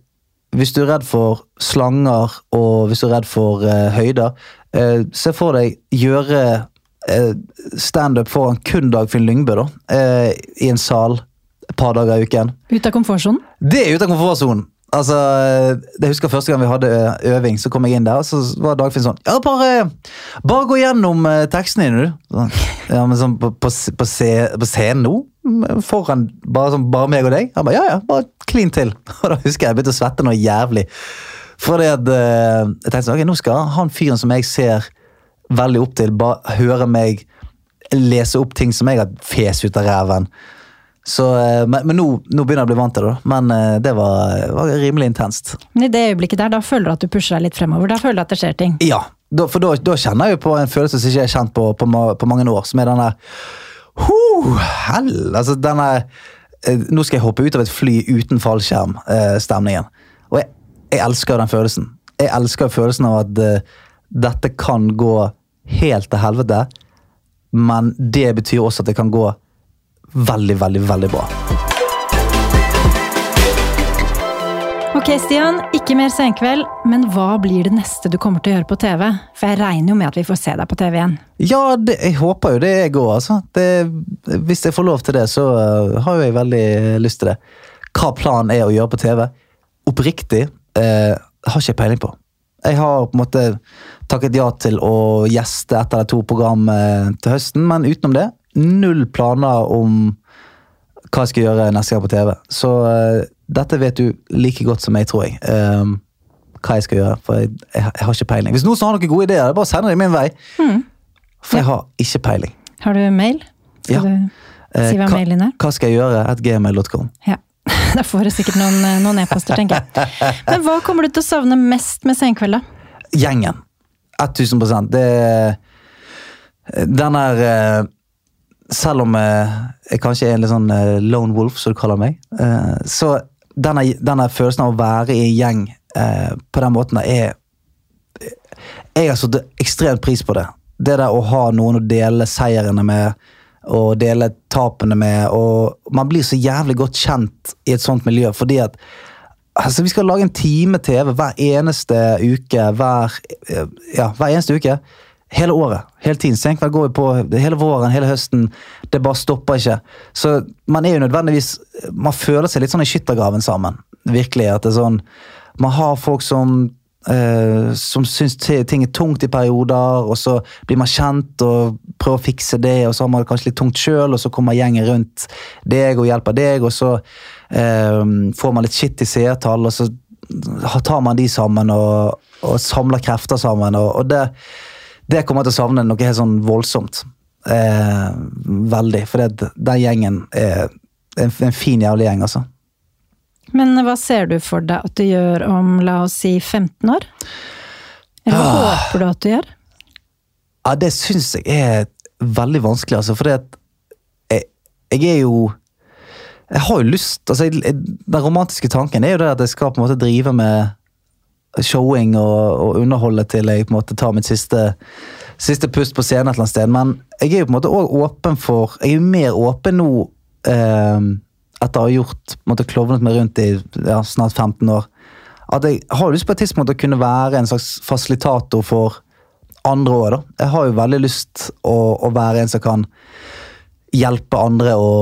hvis du er redd for slanger, og hvis du er redd for eh, høyder, eh, se for deg gjøre standup foran kun Dagfinn Lyngbø, da. Eh, I en sal et par dager i uken. Ut av komfortsonen? Det er ute av komfortsonen. Altså, jeg husker Første gang vi hadde øving, så kom jeg inn der, og så var Dagfinn sånn Ja, bare, bare gå gjennom teksten tekstene dine, du. Sånn, Ja, men sånn på, på, på, på scenen nå? Mm, Foran bare, sånn, bare meg og deg? Han bare ja, ja, bare klin til. Og da husker jeg jeg begynte å svette noe jævlig. Fordi at eh, jeg tenkte sånn, ok, nå skal han fyren som jeg ser veldig opp til, bare høre meg lese opp ting som jeg har fes ut av ræven. Så, eh, men men nå, nå begynner jeg å bli vant til det. Men eh, det var, var rimelig intenst. Men i det øyeblikket der, da føler du at du pusher deg litt fremover. Da føler du at det skjer ting. Ja, da, for da, da kjenner jeg jo på en følelse som ikke er kjent på, på, på mange år, som er den der Huh, hell, altså den der eh, Nå skal jeg hoppe ut av et fly uten fallskjerm-stemningen. og jeg, jeg elsker den følelsen. Jeg elsker følelsen av at eh, dette kan gå helt til helvete, men det betyr også at det kan gå veldig, veldig, veldig bra. Ok, Stian. Ikke mer senkveld, men hva blir det neste du kommer til å gjøre på TV? For jeg regner jo med at vi får se deg på TV igjen. Ja, det, jeg håper jo det jeg òg, altså. Det, hvis jeg får lov til det, så uh, har jo jeg veldig lyst til det. Hva planen er å gjøre på TV, oppriktig, uh, har ikke jeg peiling på. Jeg har på en måte takket ja til å gjeste ett eller to program uh, til høsten, men utenom det, null planer om hva jeg skal gjøre neste gang på TV. Så uh, dette vet du like godt som meg, tror jeg. Um, hva jeg skal gjøre, for jeg, jeg, jeg har ikke peiling. Hvis noen som har noen gode ideer, bare send dem min vei. For jeg har ikke peiling. Har du mail? Skal Ja. du Eh, si hva hva, mailen er? hva skal jeg gjøre? At gmail.com. Ja. Da får du sikkert noen, eh, noen e-poster, tenker jeg. Men hva kommer du til å savne mest med Senkveld, da? Gjengen. 1000 Det Den er eh, Selv om eh, jeg kanskje er en litt sånn eh, lone wolf, som du kaller meg, eh, så denne, denne følelsen av å være i en gjeng eh, på den måten er Jeg har satt ekstremt pris på det. Det der å ha noen å dele seirene med, og dele tapene med. og Man blir så jævlig godt kjent i et sånt miljø, fordi at altså, Vi skal lage en time TV hver eneste uke. Hver, eh, ja, hver eneste uke. Hele året. Hele tiden. Senkveld går vi på hele våren, hele høsten. Det bare stopper ikke. Så man er jo nødvendigvis Man føler seg litt sånn i skyttergraven sammen. Virkelig. at det er sånn Man har folk som eh, som syns ting er tungt i perioder, og så blir man kjent og prøver å fikse det, og så har man det kanskje litt tungt sjøl, og så kommer gjengen rundt deg og hjelper deg, og så eh, får man litt shit i seertall, og så tar man de sammen og, og samler krefter sammen, og, og det, det kommer til å savne noe helt sånn voldsomt. Eh, veldig, for det, den gjengen er en, en fin jævlig gjeng, altså. Men hva ser du for deg at du gjør om, la oss si, 15 år? Eller hva Ah. håper du at du gjør? Ja, det syns jeg er veldig vanskelig, altså. For jeg, jeg er jo Jeg har jo lyst altså, jeg, Den romantiske tanken er jo det at jeg skal på en måte drive med showing og, og underholde til jeg på en måte tar mitt siste, siste pust på scenen et eller annet sted. Men jeg er jo på en måte òg åpen for Jeg er jo mer åpen nå eh, etter å ha gjort måtte klovnet meg rundt i ja, snart 15 år. At jeg har lyst på et tidspunkt å kunne være en slags fasilitator for andre da. Jeg har jo veldig lyst å, å være en som kan hjelpe andre å,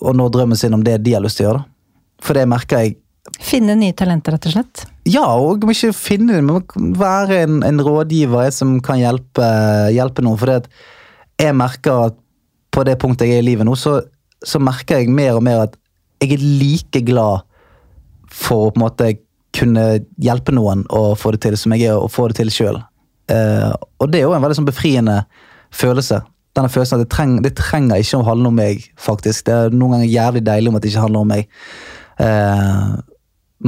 å nå drømmen sin om det de har lyst til å gjøre. da. For det merker jeg Finne nye talenter, rett og slett? Ja, og må ikke finne dem, men være en, en rådgiver jeg, som kan hjelpe, hjelpe noen. For jeg merker at på det punktet jeg er i livet nå, så, så merker jeg mer og mer at jeg er like glad for å på en måte kunne hjelpe noen å få det til, som jeg er å få det til sjøl. Uh, og det er jo en veldig sånn befriende følelse. Denne følelsen at det, treng, det trenger ikke å handle om meg, faktisk. Det er noen ganger jævlig deilig om at det ikke handler om meg. Uh,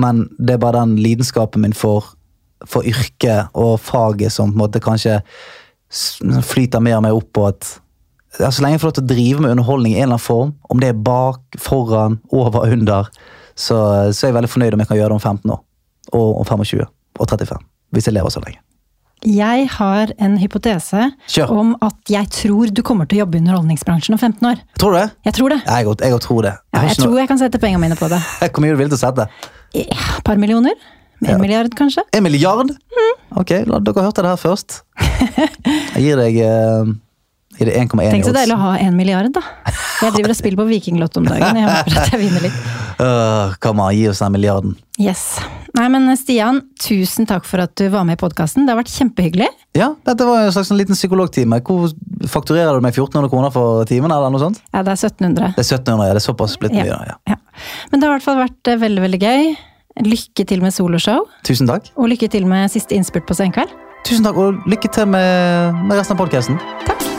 men det er bare den lidenskapen min for, for yrket og faget som på en måte kanskje flyter mer og mer opp på at Så lenge jeg får lov til å drive med underholdning i en eller annen form, om det er bak, foran, over, under, så, så er jeg veldig fornøyd om jeg kan gjøre det om 15 år. Og om 25 og 35. Hvis jeg lever så lenge. Jeg har en hypotese Kjør. om at jeg tror du kommer til å jobbe i underholdningsbransjen om 15 år. Tror du det? Jeg tror det. Jeg òg jeg tror det. Ja, jeg tror jeg kan sette pengene mine på det. Hvor mye du villig til å sette? Ja, Et par millioner? En Ja. milliard, kanskje? En milliard? Ok, la, dere hørte det her først. Jeg gir deg eh, I det 1,1 i Tenk så deilig å ha en milliard, da. Jeg driver og spiller på Vikinglotto om dagen. Jeg håper at jeg vinner litt. Kom an, gi oss den milliarden. Yes. Nei, men Stian, tusen takk for at du var med i podkasten. Det har vært kjempehyggelig. Ja, dette var en slags en liten psykologtime. Hvor Fakturerer du med 1400 kroner for timen, eller noe sånt? Ja, det er 1700. Det er 1700, ja. Det er såpass blitt mye. Ja. Ja. Men det har i hvert fall vært eh, veldig, veldig gøy. Lykke til med soloshow, Tusen takk. og lykke til med siste innspurt på Senkveld. Tusen takk, og lykke til med, med resten av podkasten. Takk.